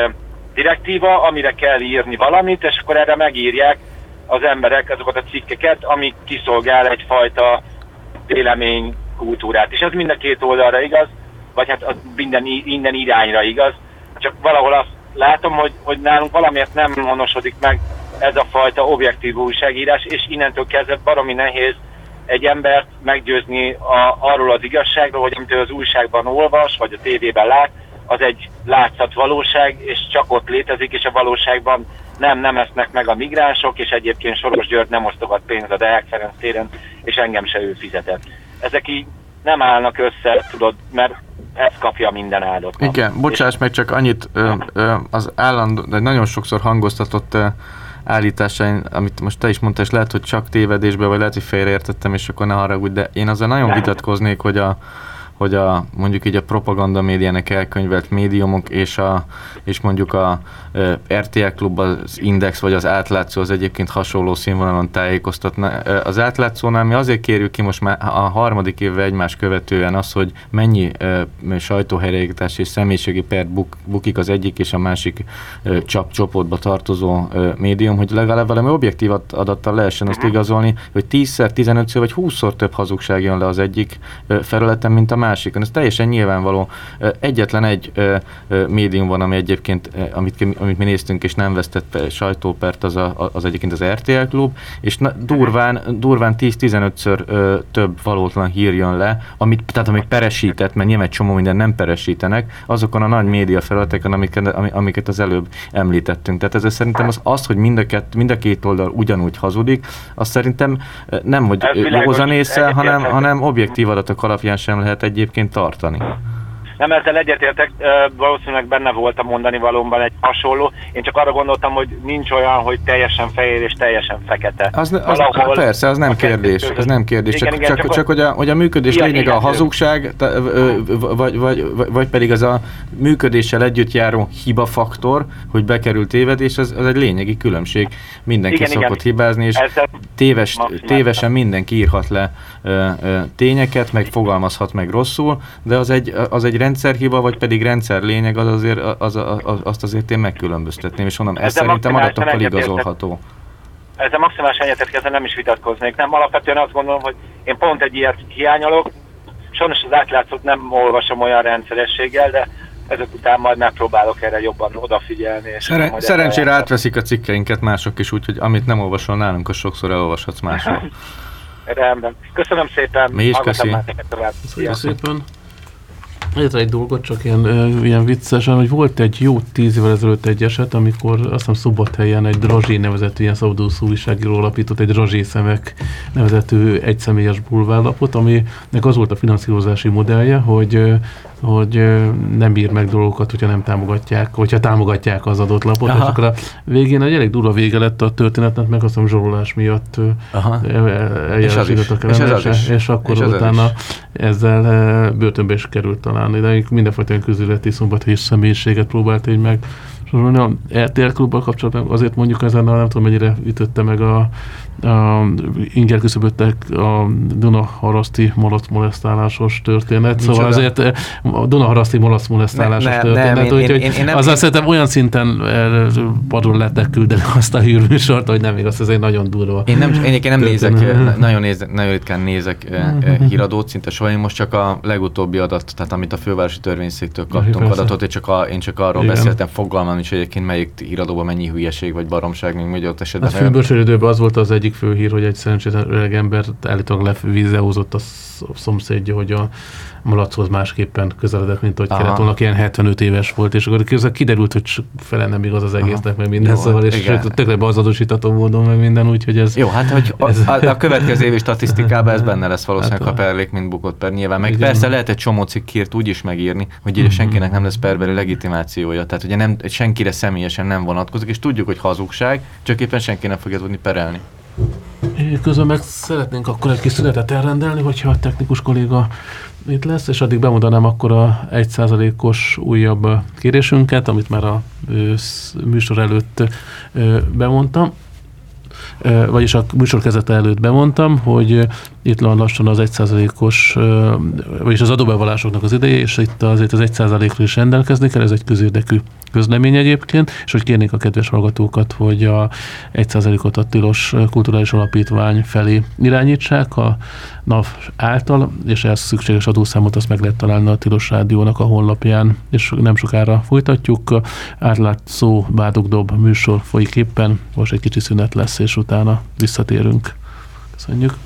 direktíva, amire kell írni valamit, és akkor erre megírják az emberek azokat a cikkeket, amik kiszolgál egyfajta véleménykultúrát. És ez mind a két oldalra igaz, vagy hát minden, minden irányra igaz, csak valahol azt látom, hogy, hogy nálunk valamiért nem honosodik meg ez a fajta objektív újságírás, és innentől kezdve baromi nehéz egy embert meggyőzni a, arról az igazságról, hogy amit ő az újságban olvas, vagy a tévében lát, az egy látszat valóság, és csak ott létezik, és a valóságban nem, nem esznek meg a migránsok, és egyébként Soros György nem osztogat pénzt a Deák Ferenc téren, és engem se ő fizetett. Ezek így nem állnak össze, tudod, mert ezt kapja minden áldott. Igen, bocsáss meg csak annyit, ö, ö, az állandó, de nagyon sokszor hangoztatott ö, állításain, amit most te is mondtál, és lehet, hogy csak tévedésbe, vagy lehet, hogy félreértettem, és akkor ne haragudj, de én azzal nagyon vitatkoznék, hogy a, hogy a, mondjuk így a propaganda médiának elkönyvelt médiumok és, a, és mondjuk a RTL Klub, az Index vagy az átlátszó az egyébként hasonló színvonalon tájékoztatna. Az átlátszónál mi azért kérjük ki most már a harmadik évvel egymás követően az, hogy mennyi sajtóhelyreigítás és személyiségi per buk, bukik az egyik és a másik csap csoportba tartozó médium, hogy legalább valami objektív adattal lehessen azt igazolni, hogy 10-szer, 15-ször vagy 20-szor több hazugság jön le az egyik felületen, mint a másik másikon. Ez teljesen nyilvánvaló. Egyetlen egy médium van, ami egyébként, amit, amit mi néztünk, és nem vesztett sajtópert, az, a, az egyébként az RTL klub, és na, durván, durván 10-15-ször több valótlan hír jön le, amit, tehát amik peresített, mert nyilván egy csomó minden nem peresítenek, azokon a nagy média felületeken, amiket, amiket az előbb említettünk. Tehát ez szerintem az, az hogy mind a, kett, mind a két oldal ugyanúgy hazudik, az szerintem nem, hogy józanésszel, hanem, hanem objektív adatok alapján sem lehet egy egyébként tartani. Nem, ezzel egyetértek, valószínűleg benne volt a mondani valóban egy hasonló. Én csak arra gondoltam, hogy nincs olyan, hogy teljesen fehér és teljesen fekete. Az, az, Valahol persze, az nem kérdés. Ez nem kérdés. Igen, csak, igen, csak, csak, csak hogy, a, hogy a működés lényege a hazugság, vagy, vagy, vagy, vagy pedig az a működéssel együtt járó hibafaktor, hogy bekerül tévedés, az, az egy lényegi különbség. Mindenki igen, szokott igen. hibázni, és téves, tévesen mindenki írhat le ö, ö, tényeket, meg fogalmazhat meg rosszul, de az egy, az egy rendszerhiba, vagy pedig rendszer lényeg, az azért, az, az, azt azért én megkülönböztetném, és mondom, ez szerintem adatokkal igazolható. Ezzel maximálisan egyetértek, ezzel nem is vitatkoznék. Nem, alapvetően azt gondolom, hogy én pont egy ilyet hiányolok. Sajnos az átlátszót nem olvasom olyan rendszerességgel, de ezek után majd megpróbálok erre jobban odafigyelni. És Szeren- szerencsére átveszik a cikkeinket mások is, úgyhogy amit nem olvasol nálunk, az sokszor elolvashatsz máshol. Rendben. Köszönöm szépen. Mi is köszönjük. Köszönjük szépen. Egyetlen egy dolgot, csak ilyen, ilyen viccesen, hogy volt egy jó tíz évvel ezelőtt egy eset, amikor azt hiszem Szombathelyen egy Drazsé nevezetű ilyen szabadúszó újságíró alapított egy Drazsé szemek nevezetű egyszemélyes bulvárlapot, aminek az volt a finanszírozási modellje, hogy hogy nem bír meg dolgokat, hogyha nem támogatják, hogyha támogatják az adott lapot, Aha. és akkor a végén egy elég durva vége lett a történetnek, meg azt mondom zsarolás miatt eljárásítottak ellene, és, és, és akkor és utána ezzel börtönbe is került talán, de mindenfajta közületi szombathelyi személyiséget próbált így meg a RTL klubbal kapcsolatban azért mondjuk ezen, nem tudom mennyire ütötte meg a, a inger küszöböttek a Duna haraszti malac molesztálásos történet. Micsoda? Szóval azért a Dunaharaszti malac molesztálásos Ne- ne- történet, nem, én- úgyhogy én- én nem- azzal én- szerintem olyan szinten eh, padul lettek küldeni azt a hírműsort, hogy nem igaz, ez egy nagyon durva. Én nem, én nem nézek, eh, nagyon, nézek, nagyon ritkán nézek eh, eh, híradót, szinte soha. Én most csak a legutóbbi adat, tehát amit a fővárosi törvényszéktől kaptunk adatot, én csak, a, én csak arról Igen. beszéltem, fogalmam is, hogy egyébként melyik híradóban mennyi hülyeség vagy baromság, még hogy ott esetben. Hát filmbörsölődőben az volt az egyik fő hír, hogy egy szerencsétlen öreg ember állítólag levízeózott a sz- szomszédja, hogy a malachoz másképpen közeledett, mint hogy Aha. kellett volna, ilyen 75 éves volt, és akkor közben kiderült, hogy fele nem igaz az egésznek, meg minden, Jó, szóval, és igen. tökre bazadosítató módon, meg minden, úgyhogy ez... Jó, hát hogy a, Ez- a, a következő évi statisztikában ez benne lesz valószínűleg, Hát a- perlék, mint bukott per nyilván. Meg Igen. persze lehet egy csomó cikkírt úgy is megírni, hogy ide senkinek nem lesz perbeli legitimációja. Tehát ugye nem, senkire személyesen nem vonatkozik, és tudjuk, hogy hazugság, csak éppen senki nem fogja tudni perelni. Közben meg szeretnénk akkor egy kis szünetet elrendelni, hogyha a technikus kolléga itt lesz, és addig bemondanám akkor a 1%-os újabb kérésünket, amit már a műsor előtt bemondtam. Vagyis a műsor kezdete előtt bemondtam, hogy itt van lassan az 1%-os, ö, vagyis az adóbevallásoknak az ideje, és itt azért az 1%-ról is rendelkezni kell, ez egy közérdekű közlemény egyébként, és hogy kérnék a kedves hallgatókat, hogy a 1%-ot a Tilos Kulturális Alapítvány felé irányítsák a NAV által, és ehhez szükséges adószámot azt meg lehet találni a Tilos Rádiónak a honlapján, és nem sokára folytatjuk. Átlátszó Bádogdob műsor folyik éppen, most egy kicsi szünet lesz, és utána visszatérünk. Köszönjük.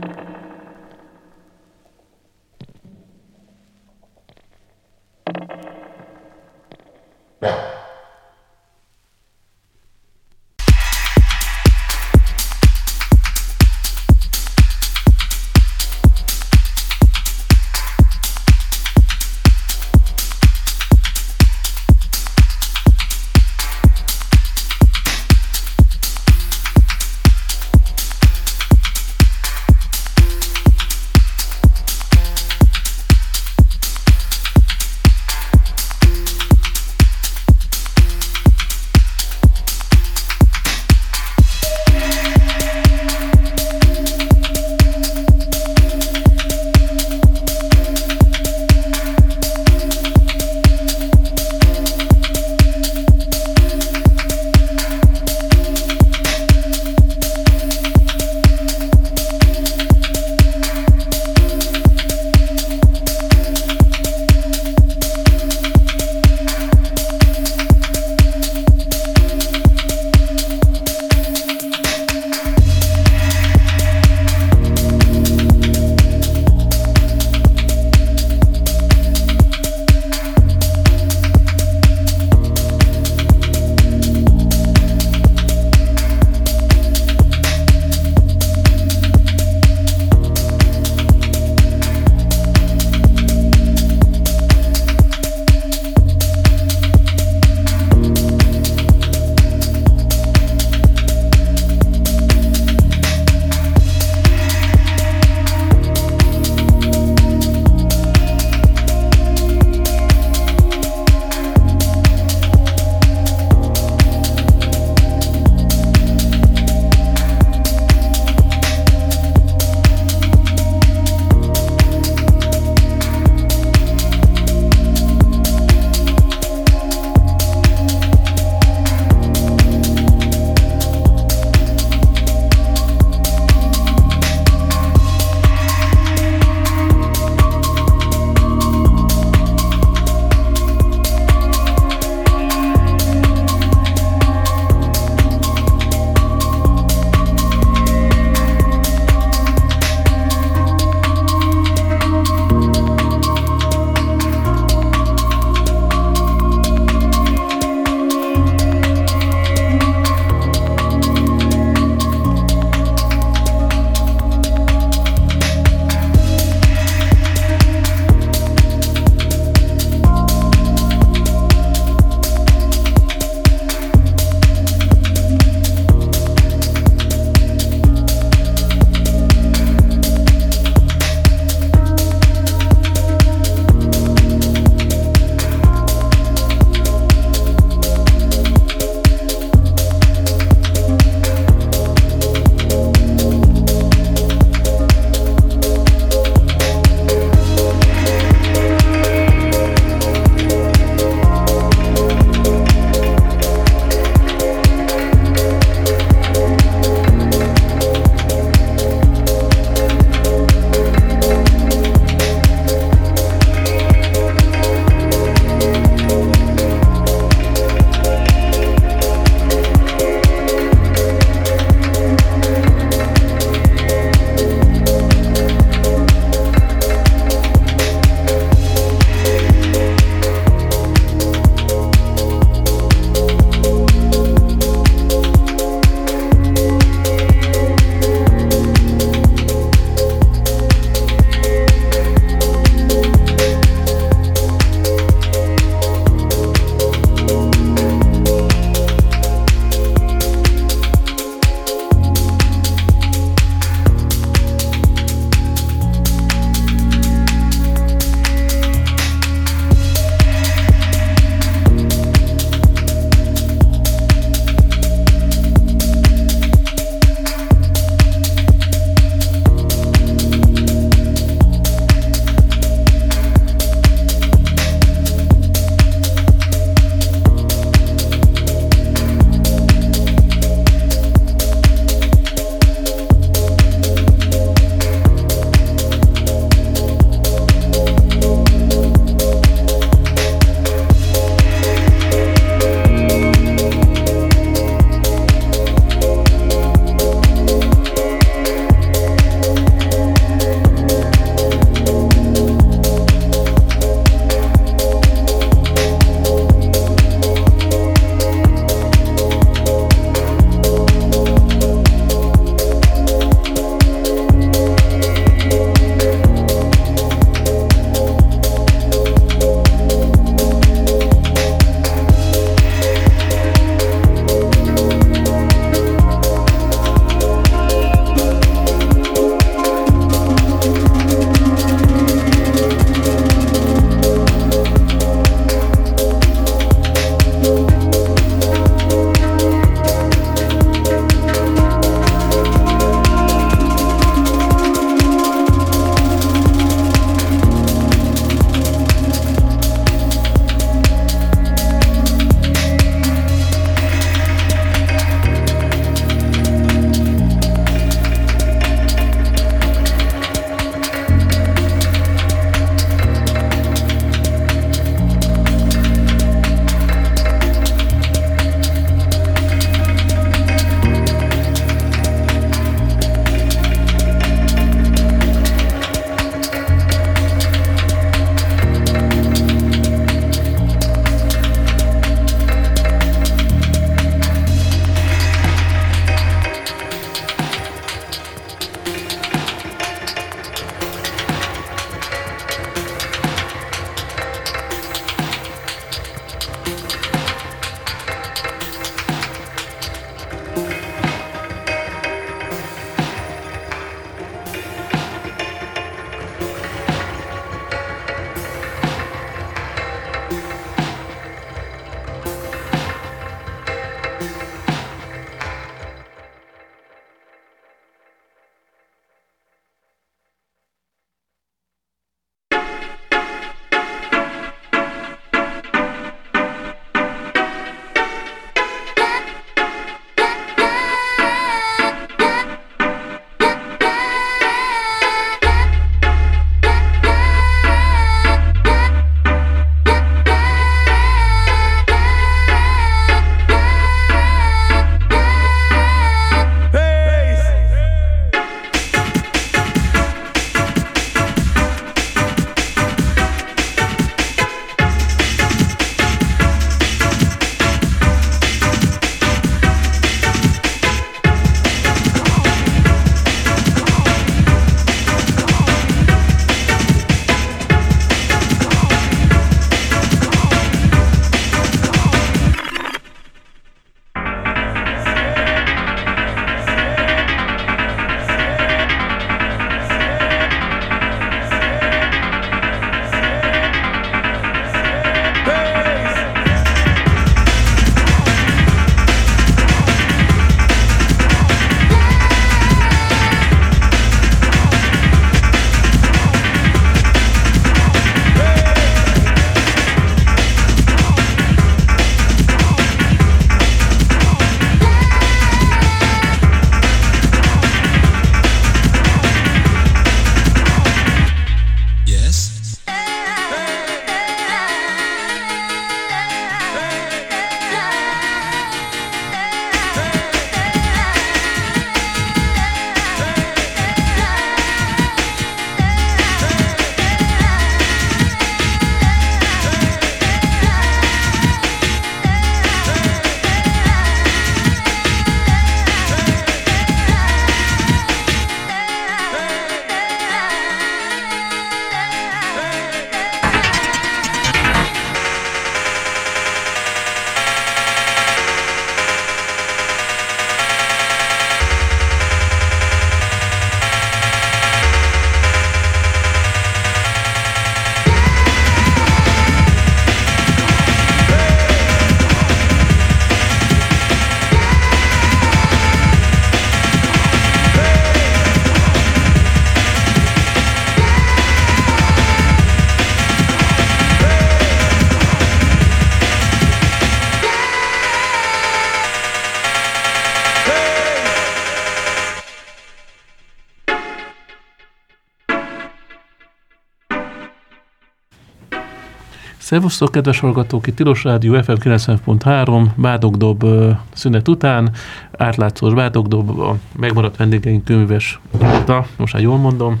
Szervusztok, kedves hallgatók, itt Tilos Rádió FM 90.3, Bádogdob szünet után, átlátszós Bádogdob, a megmaradt vendégeink könyves Jutta, most már jól mondom,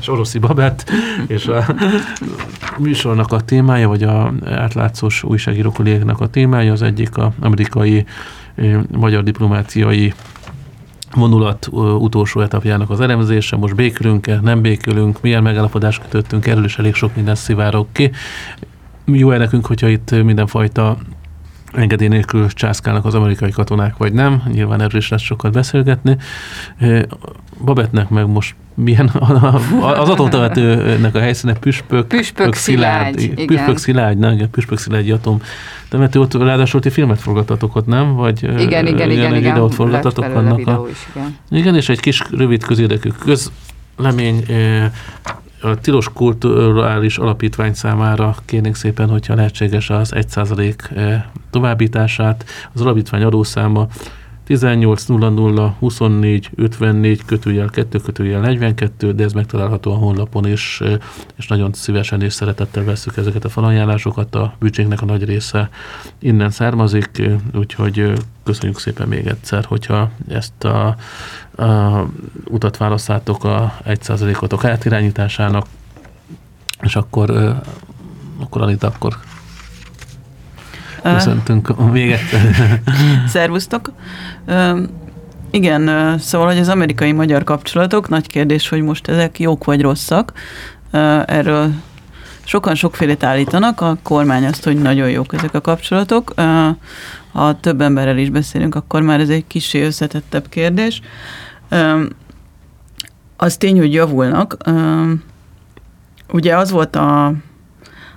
és Oroszi Babett, és a műsornak a témája, vagy a átlátszós újságíró kollégáknak a témája, az egyik a amerikai magyar diplomáciai vonulat utolsó etapjának az elemzése, most békülünk-e, nem békülünk, milyen megállapodást kötöttünk, erről is elég sok minden szivárok ki. Jó-e nekünk, hogyha itt mindenfajta engedély nélkül császkálnak az amerikai katonák, vagy nem. Nyilván erről is lesz sokat beszélgetni. Babetnek meg most milyen az atomtemetőnek a helyszíne püspök, püspök szilágy, szilárd, püspök szilágy, nem, igen, püspök szilágy atom temető, ott ráadásul ti filmet forgatatok ott, nem? Vagy igen, igen, igen, igen, igen, videót forgatatok annak a... Is, igen. igen, és egy kis rövid közérdekű közlemény a Tilos Kulturális Alapítvány számára kérnénk szépen, hogyha lehetséges az 1% továbbítását. Az alapítvány adószáma 1800 24 54 kötőjel 2 kötőjel 42, de ez megtalálható a honlapon is, és nagyon szívesen és szeretettel veszük ezeket a felajánlásokat, a büdzsénknek a nagy része innen származik, úgyhogy köszönjük szépen még egyszer, hogyha ezt a, a utat választátok a 1%-otok átirányításának, és akkor, akkor Anita, akkor Köszöntünk még egyszer. Szervusztok. Igen, szóval, hogy az amerikai-magyar kapcsolatok, nagy kérdés, hogy most ezek jók vagy rosszak. Erről sokan sokfélét állítanak, a kormány azt, hogy nagyon jók ezek a kapcsolatok. Ha több emberrel is beszélünk, akkor már ez egy kicsi összetettebb kérdés. Az tény, hogy javulnak. Ugye az volt a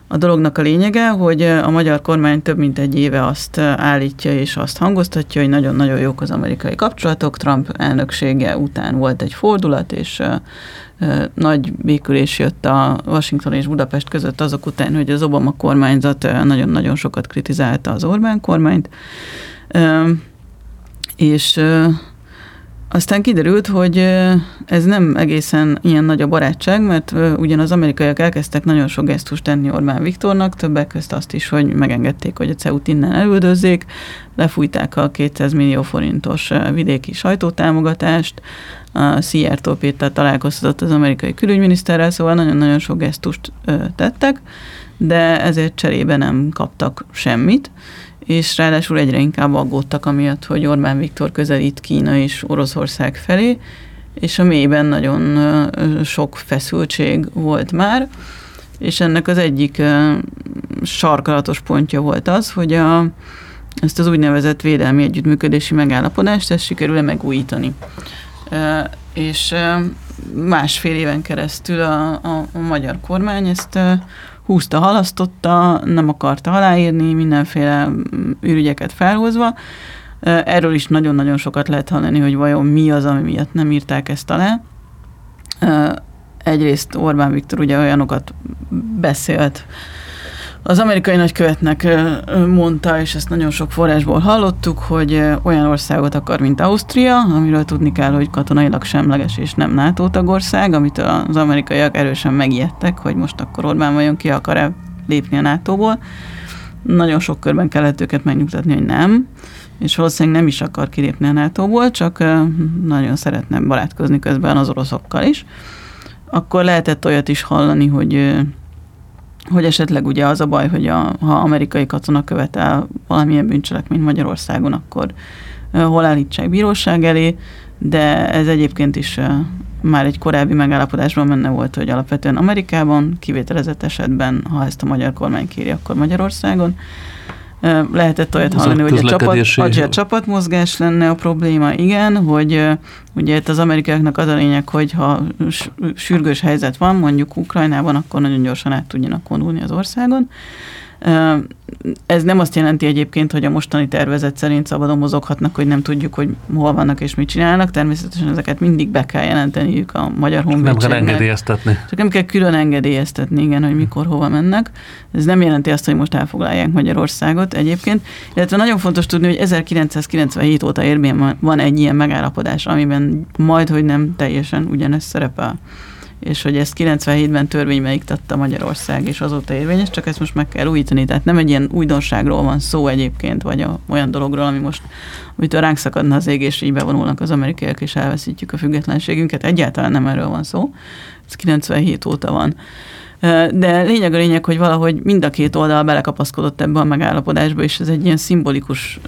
a dolognak a lényege, hogy a magyar kormány több mint egy éve azt állítja és azt hangoztatja, hogy nagyon-nagyon jók az amerikai kapcsolatok. Trump elnöksége után volt egy fordulat, és nagy békülés jött a Washington és Budapest között azok után, hogy az Obama kormányzat nagyon-nagyon sokat kritizálta az Orbán kormányt. És aztán kiderült, hogy ez nem egészen ilyen nagy a barátság, mert ugyan az amerikaiak elkezdtek nagyon sok gesztust tenni Orbán Viktornak, többek közt azt is, hogy megengedték, hogy a CEU-t innen elüldözzék, lefújták a 200 millió forintos vidéki sajtótámogatást, a Szijjártó Péter találkoztatott az amerikai külügyminiszterrel, szóval nagyon-nagyon sok gesztust tettek, de ezért cserébe nem kaptak semmit és ráadásul egyre inkább aggódtak amiatt, hogy Orbán Viktor közelít Kína és Oroszország felé, és a mélyben nagyon sok feszültség volt már, és ennek az egyik sarkalatos pontja volt az, hogy a, ezt az úgynevezett védelmi együttműködési megállapodást ezt sikerül-e megújítani. És másfél éven keresztül a, a, a magyar kormány ezt húzta, halasztotta, nem akarta aláírni, mindenféle ürügyeket felhozva. Erről is nagyon-nagyon sokat lehet hallani, hogy vajon mi az, ami miatt nem írták ezt alá. Egyrészt Orbán Viktor ugye olyanokat beszélt, az amerikai nagykövetnek mondta, és ezt nagyon sok forrásból hallottuk, hogy olyan országot akar, mint Ausztria, amiről tudni kell, hogy katonailag semleges és nem NATO tagország, amit az amerikaiak erősen megijedtek, hogy most akkor Orbán vajon ki akar-e lépni a NATO-ból. Nagyon sok körben kellett őket megnyugtatni, hogy nem, és valószínűleg nem is akar kilépni a NATO-ból, csak nagyon szeretne barátkozni közben az oroszokkal is. Akkor lehetett olyat is hallani, hogy hogy esetleg ugye az a baj, hogy a, ha amerikai katona követel valamilyen bűncselekményt Magyarországon, akkor hol állítsák bíróság elé, de ez egyébként is már egy korábbi megállapodásban benne volt, hogy alapvetően Amerikában, kivételezett esetben, ha ezt a magyar kormány kéri, akkor Magyarországon. Lehetett olyat hallani, hogy a, csapat, a csapatmozgás lenne a probléma, igen, hogy ugye itt az amerikaiaknak az a lényeg, hogy ha sürgős helyzet van, mondjuk Ukrajnában, akkor nagyon gyorsan át tudjanak vonulni az országon. Ez nem azt jelenti egyébként, hogy a mostani tervezet szerint szabadon mozoghatnak, hogy nem tudjuk, hogy hol vannak és mit csinálnak. Természetesen ezeket mindig be kell jelenteniük a magyar honvédségnek. Nem kell engedélyeztetni. Csak nem kell külön engedélyeztetni, igen, hogy mikor, hova mennek. Ez nem jelenti azt, hogy most elfoglalják Magyarországot egyébként. Illetve nagyon fontos tudni, hogy 1997 óta érvényben van egy ilyen megállapodás, amiben majd, hogy nem teljesen ugyanez szerepel. És hogy ezt 97-ben törvénybe iktatta Magyarország, és azóta érvényes, csak ezt most meg kell újítani. Tehát nem egy ilyen újdonságról van szó egyébként, vagy a, olyan dologról, ami most, amit a ránk szakadna az ég, és így bevonulnak az amerikaiak, és elveszítjük a függetlenségünket. Egyáltalán nem erről van szó. Ez 97 óta van. De lényeg a lényeg, hogy valahogy mind a két oldal belekapaszkodott ebbe a megállapodásba, és ez egy ilyen szimbolikus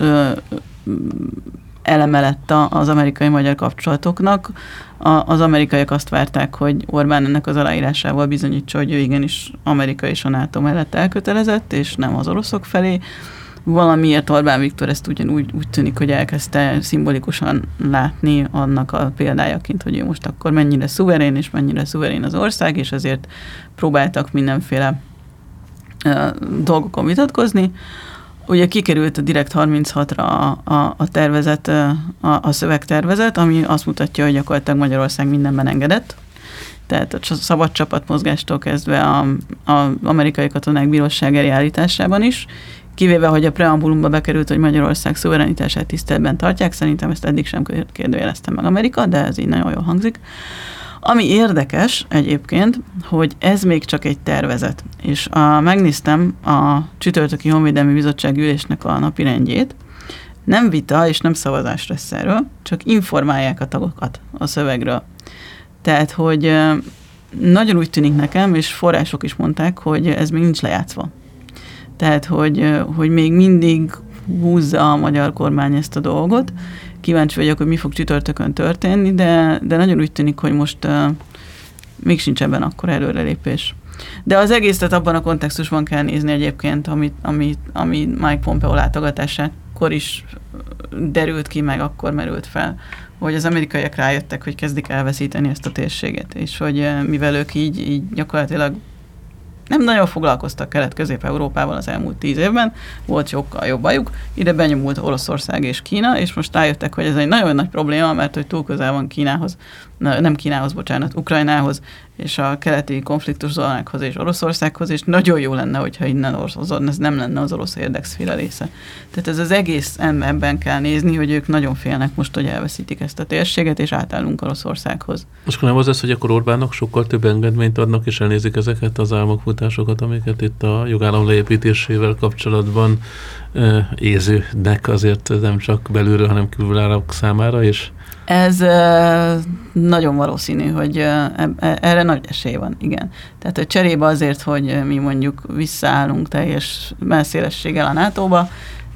eleme lett az amerikai-magyar kapcsolatoknak. A, az amerikaiak azt várták, hogy Orbán ennek az aláírásával bizonyítsa, hogy ő igenis Amerika és a NATO mellett elkötelezett, és nem az oroszok felé. Valamiért Orbán Viktor ezt ugyanúgy úgy tűnik, hogy elkezdte szimbolikusan látni annak a példájaként, hogy ő most akkor mennyire szuverén, és mennyire szuverén az ország, és ezért próbáltak mindenféle uh, dolgokon vitatkozni. Ugye kikerült a Direkt 36-ra a, a, a tervezet, a, a szövegtervezet, ami azt mutatja, hogy gyakorlatilag Magyarország mindenben engedett. Tehát a szabad csapatmozgástól kezdve a, a amerikai katonák bíróság eljárításában is, kivéve, hogy a preambulumba bekerült, hogy Magyarország szuverenitását tiszteletben tartják, szerintem ezt eddig sem kérdőjeleztem meg Amerika, de ez így nagyon jól hangzik. Ami érdekes egyébként, hogy ez még csak egy tervezet, és a, megnéztem a csütörtöki Honvédelmi Bizottság ülésnek a napi rendjét, nem vita és nem szavazás lesz erről, csak informálják a tagokat a szövegről. Tehát, hogy nagyon úgy tűnik nekem, és források is mondták, hogy ez még nincs lejátszva. Tehát, hogy, hogy még mindig húzza a magyar kormány ezt a dolgot. Kíváncsi vagyok, hogy mi fog csütörtökön történni, de, de nagyon úgy tűnik, hogy most még sincs ebben akkor előrelépés. De az egészet abban a kontextusban kell nézni egyébként, amit, amit, ami Mike Pompeo látogatásakor is derült ki, meg akkor merült fel, hogy az amerikaiak rájöttek, hogy kezdik elveszíteni ezt a térséget, és hogy mivel ők így, így gyakorlatilag nem nagyon foglalkoztak Kelet-Közép-Európával az elmúlt tíz évben, volt sokkal jobb bajuk, ide benyomult Oroszország és Kína, és most rájöttek, hogy ez egy nagyon nagy probléma, mert hogy túl közel van Kínához, nem Kínához, bocsánat, Ukrajnához, és a keleti konfliktus zónákhoz és Oroszországhoz, és nagyon jó lenne, hogyha innen orosz, ez nem lenne az orosz érdekszféle része. Tehát ez az egész ebben kell nézni, hogy ők nagyon félnek most, hogy elveszítik ezt a térséget, és átállunk Oroszországhoz. Most nem az lesz, hogy akkor Orbánnak sokkal több engedményt adnak, és elnézik ezeket az álmokfutásokat, amiket itt a jogállam leépítésével kapcsolatban e, ézőnek azért nem csak belülről, hanem kívülállók számára is? Ez nagyon valószínű, hogy erre nagy esély van, igen. Tehát, hogy cserébe azért, hogy mi mondjuk visszaállunk teljes messzélességgel a NATO-ba,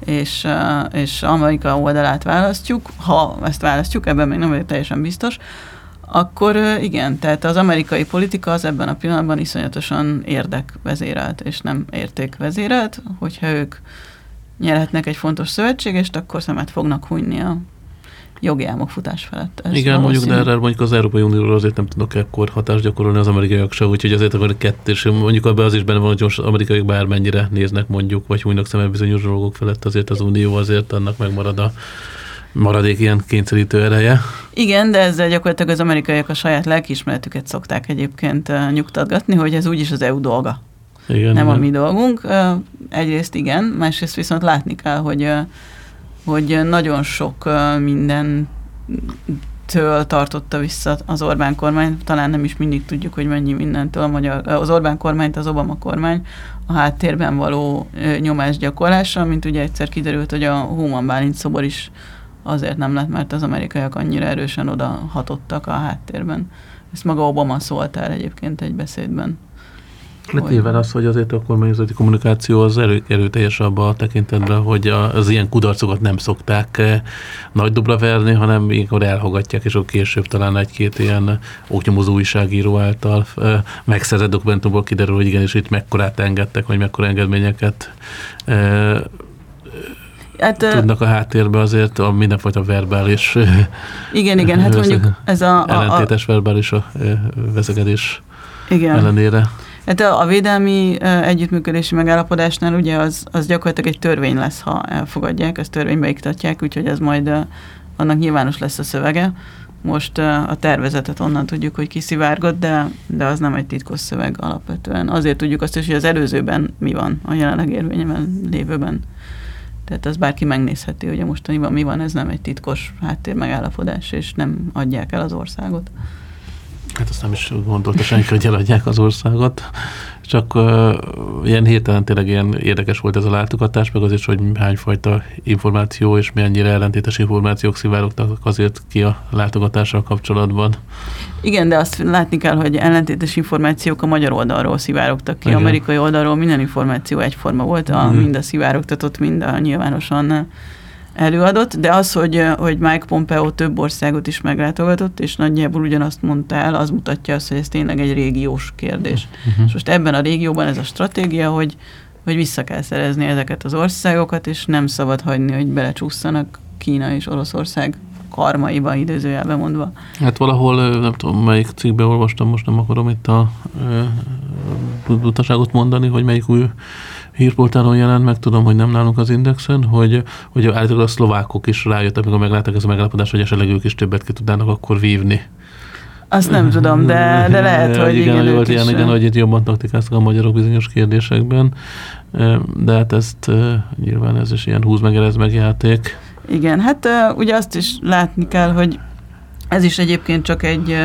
és, és Amerika oldalát választjuk, ha ezt választjuk, ebben még nem vagyok teljesen biztos, akkor igen, tehát az amerikai politika az ebben a pillanatban iszonyatosan érdekvezérelt, és nem értékvezérelt, hogyha ők nyerhetnek egy fontos szövetségest, akkor szemet fognak hunyni a jogi futás felett. Ez Igen, mondjuk, de erre mondjuk az Európai Unióról azért nem tudnak ekkor hatást gyakorolni az amerikaiak se, úgyhogy azért akkor kettős, mondjuk abban az is benne van, hogy most amerikaiak bármennyire néznek mondjuk, vagy hújnak szemet bizonyos dolgok felett, azért az Unió azért annak megmarad a maradék ilyen kényszerítő ereje. Igen, de ezzel gyakorlatilag az amerikaiak a saját lelkiismeretüket szokták egyébként nyugtatgatni, hogy ez úgyis az EU dolga. Igen, nem igen. a mi dolgunk. Egyrészt igen, másrészt viszont látni kell, hogy hogy nagyon sok minden től tartotta vissza az Orbán kormány, talán nem is mindig tudjuk, hogy mennyi mindentől a magyar, az Orbán kormányt, az Obama kormány a háttérben való nyomásgyakorlása, mint ugye egyszer kiderült, hogy a Human Bálint szobor is azért nem lett, mert az amerikaiak annyira erősen oda hatottak a háttérben. Ezt maga Obama szólt el egyébként egy beszédben. Hát nyilván az, hogy azért a kormányzati kommunikáció az erő, erőteljesebb a tekintetben, hogy az ilyen kudarcokat nem szokták eh, nagy dobra verni, hanem ilyenkor elhogatják, és akkor később talán egy-két ilyen oknyomozó újságíró által eh, megszerzett dokumentumból kiderül, hogy igenis itt mekkorát engedtek, vagy mekkora engedményeket eh, hát, tudnak a háttérbe azért a mindenfajta verbális igen, igen, hát mondjuk ez a, a, a ellentétes verbális a vezekedés igen. ellenére. Hát a, védelmi együttműködési megállapodásnál ugye az, az gyakorlatilag egy törvény lesz, ha elfogadják, ezt törvénybe iktatják, úgyhogy ez majd annak nyilvános lesz a szövege. Most a tervezetet onnan tudjuk, hogy kiszivárgott, de, de az nem egy titkos szöveg alapvetően. Azért tudjuk azt is, hogy az előzőben mi van, a jelenleg érvényben lévőben. Tehát az bárki megnézheti, hogy a mostaniban mi van, ez nem egy titkos háttér megállapodás, és nem adják el az országot. Hát azt nem is gondolta senki, hogy eladják az országot, csak uh, ilyen hirtelen tényleg ilyen érdekes volt ez a látogatás, meg azért, hogy hányfajta információ és mennyire ellentétes információk szivárogtak azért ki a látogatással kapcsolatban. Igen, de azt látni kell, hogy ellentétes információk a magyar oldalról szivárogtak ki. Igen. Amerikai oldalról minden információ egyforma volt, a, Mhm. mind a szivárogtatott, mind a nyilvánosan előadott, de az, hogy, hogy Mike Pompeo több országot is meglátogatott, és nagyjából ugyanazt mondta el, az mutatja azt, hogy ez tényleg egy régiós kérdés. Uh-huh. És most ebben a régióban ez a stratégia, hogy, hogy vissza kell szerezni ezeket az országokat, és nem szabad hagyni, hogy belecsúszanak Kína és Oroszország karmaiba, idézőjelben mondva. Hát valahol, nem tudom, melyik cikkben olvastam, most nem akarom itt a butaságot mondani, hogy melyik új hírportálon jelent meg, tudom, hogy nem nálunk az Indexen, hogy, hogy állítólag a szlovákok is rájöttek, amikor meglátták ez a megállapodás, hogy esetleg ők is többet ki tudnának akkor vívni. Azt nem tudom, de, de lehet, hogy igen, igen, volt ilyen, igen, hogy itt jobban taktikáztak a magyarok bizonyos kérdésekben, de hát ezt nyilván ez is ilyen húz meg, erez meg játék. Igen, hát ugye azt is látni kell, hogy ez is egyébként csak egy,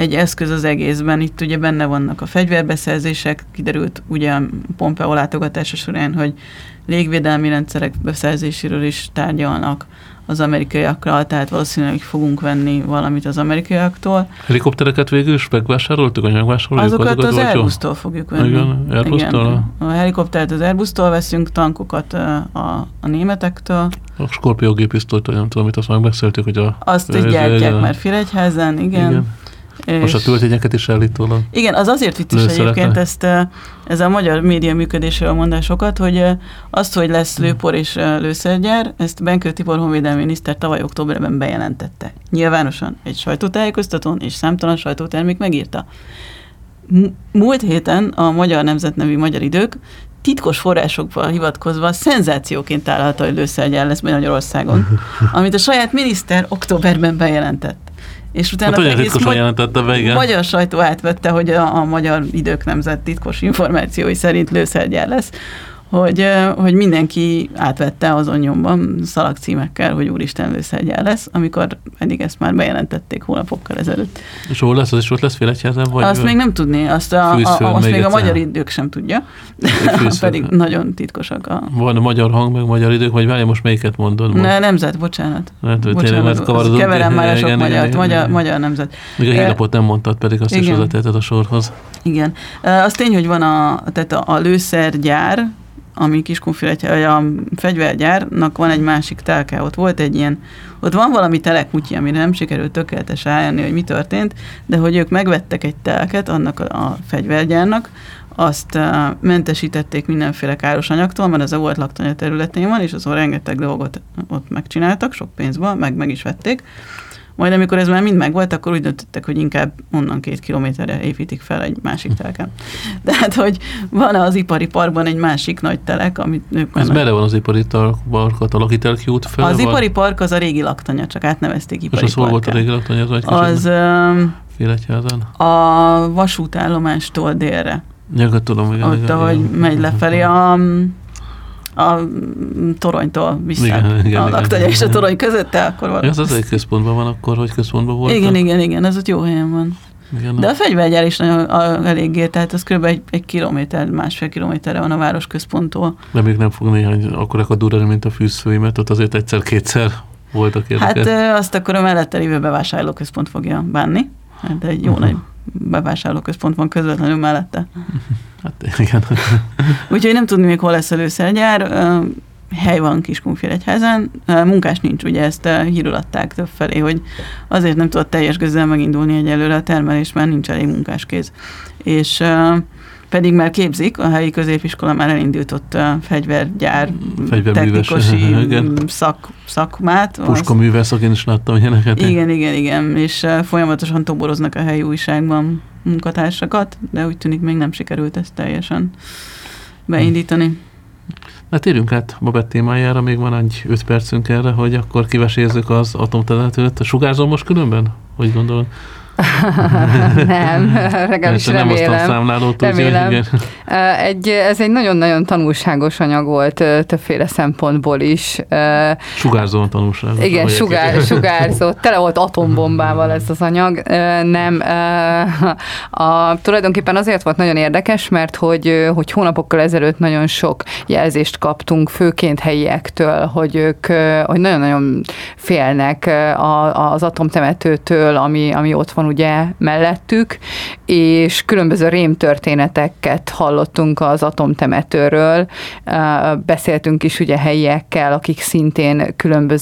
egy eszköz az egészben. Itt ugye benne vannak a fegyverbeszerzések, kiderült ugye a Pompeo látogatása során, hogy légvédelmi rendszerek beszerzéséről is tárgyalnak az amerikaiakkal, tehát valószínűleg fogunk venni valamit az amerikaiaktól. Helikoptereket végül is megvásároltuk, vagy megvásároljuk? Azokat az olcsó? Airbus-tól fogjuk venni. Igen, Airbus-tól? Igen. A helikoptert az Airbus-tól veszünk, tankokat a, a németektől. A Scorpio gépisztolyt, vagy nem tudom, mit azt megbeszéltük, hogy a... Azt is gyártják ez- már Firegyházen, igen. igen. Most a töltényeket is állítólag. Igen, az azért vicces egyébként ezt, ez a magyar média működésről mondás sokat, hogy azt, hogy lesz lőpor és lőszergyár, ezt Benkő Tibor honvédelmi miniszter tavaly októberben bejelentette. Nyilvánosan egy sajtótájékoztatón és számtalan sajtótermék megírta. Múlt héten a Magyar Nemzet nevű Magyar Idők titkos forrásokba hivatkozva szenzációként találta, hogy lőszergyár lesz Magyarországon, amit a saját miniszter októberben bejelentett. És utána Hát egész titkosan jelentette be, igen. magyar sajtó átvette, hogy a, a magyar idők nemzet titkos információi szerint lőszergyár lesz, hogy, hogy mindenki átvette azon nyomban szalagcímekkel, hogy úristen lőszergyár lesz, amikor eddig ezt már bejelentették hónapokkal ezelőtt. És hol lesz? Az is ott lesz Félegyházen? Vagy azt még nem tudni, azt, a, a, a, azt még a magyar idők sem tudja, pedig nagyon titkosak a... Van a magyar hang, meg magyar idők, vagy várja, most melyiket mondod? Most? Ne, nemzet, bocsánat. Tényleg Bocsánat, az- kavarodunk. keverem már a sok Igen, magyart, igen, magyar, igen. magyar nemzet. Még a hírlapot nem mondtad, pedig azt is igen. hozzátetted a sorhoz. Igen. Az tény, hogy van a, tehát a, a lőszergyár, ami Kiskunféletje, vagy a fegyvergyárnak van egy másik telke, ott volt egy ilyen, ott van valami telekmutyi, amire nem sikerült tökéletes rájönni, hogy mi történt, de hogy ők megvettek egy telket annak a, a fegyvergyárnak, azt uh, mentesítették mindenféle káros anyagtól, mert az a volt laktanya területén van, és azon rengeteg dolgot ott megcsináltak, sok pénzből, meg meg is vették. Majd amikor ez már mind megvolt, akkor úgy döntöttek, hogy inkább onnan két kilométerre építik fel egy másik telken. De hát, hogy van az ipari parkban egy másik nagy telek, amit ők Ez merre van az ipari tarkat, a lakitelki út fel? Az vagy? ipari park az a régi laktanya, csak átnevezték És ipari az hol volt a régi laktanya? Az, Az öm, Félegyházen? a vasútállomástól délre. Nyugat tudom, igen. Ott, igen, ahogy igen. megy lefelé a, a toronytól vissza. Igen, igen, a laktanya és a torony között, akkor Ja, valami. az egy központban van akkor, hogy központban volt. Igen, igen, igen, ez ott jó helyen van. igen. De a fegyvergyár is nagyon a, eléggé, tehát az kb. egy, egy kilométer, másfél kilométerre van a városközponttól. De még nem fog néhány akkorak a durrani, mint a fűzfőimet, ott azért egyszer-kétszer voltak Hát érdekes. ö, azt akkor a mellette lévő bevásárlóközpont fogja bánni. Hát egy jó Mhm. nagy bevásárlóközpont van közvetlenül mellette. Hát igen. Úgyhogy nem tudni még, hol lesz a lőszergyár. Ö, Hely van Kiskunfélegyházen, Ö, munkás nincs, ugye ezt ö, hírul adták többfelé, hogy azért nem tudott teljes gőzzel megindulni egyelőre a termelés, mert nincs elég munkáskéz. És pedig már képzik, a helyi középiskola már elindított ö, fegyvergyár igen. szak, szakmát. Puska művészak, én is láttam ilyeneket. Igen, igen, igen, és uh, folyamatosan toboroznak a helyi újságban munkatársakat, de úgy tűnik még nem sikerült ezt teljesen beindítani. Na térjünk át Babett témájára, még van egy 5 percünk erre, hogy akkor kivesézzük az atomterületet. Sugárzom most különben? Hogy gondolod? nem, legalábbis nem remélem. számlálót, Remélem. úgyhogy igen. Egy, ez egy nagyon-nagyon tanulságos anyag volt többféle szempontból is. Ö, Sugárzóan tanulság. Igen, sugár, sugárzott, tele volt atombombával ez az anyag. Nem, ö, a, tulajdonképpen azért volt nagyon érdekes, mert hogy, hogy hónapokkal ezelőtt nagyon sok jelzést kaptunk, főként helyiektől, hogy ők hogy nagyon-nagyon félnek a, az atomtemetőtől, ami, ami ott van ugye mellettük, és különböző rémtörténeteket hallottunk az atomtemetőről. Beszéltünk is ugye helyiekkel, akik szintén különböző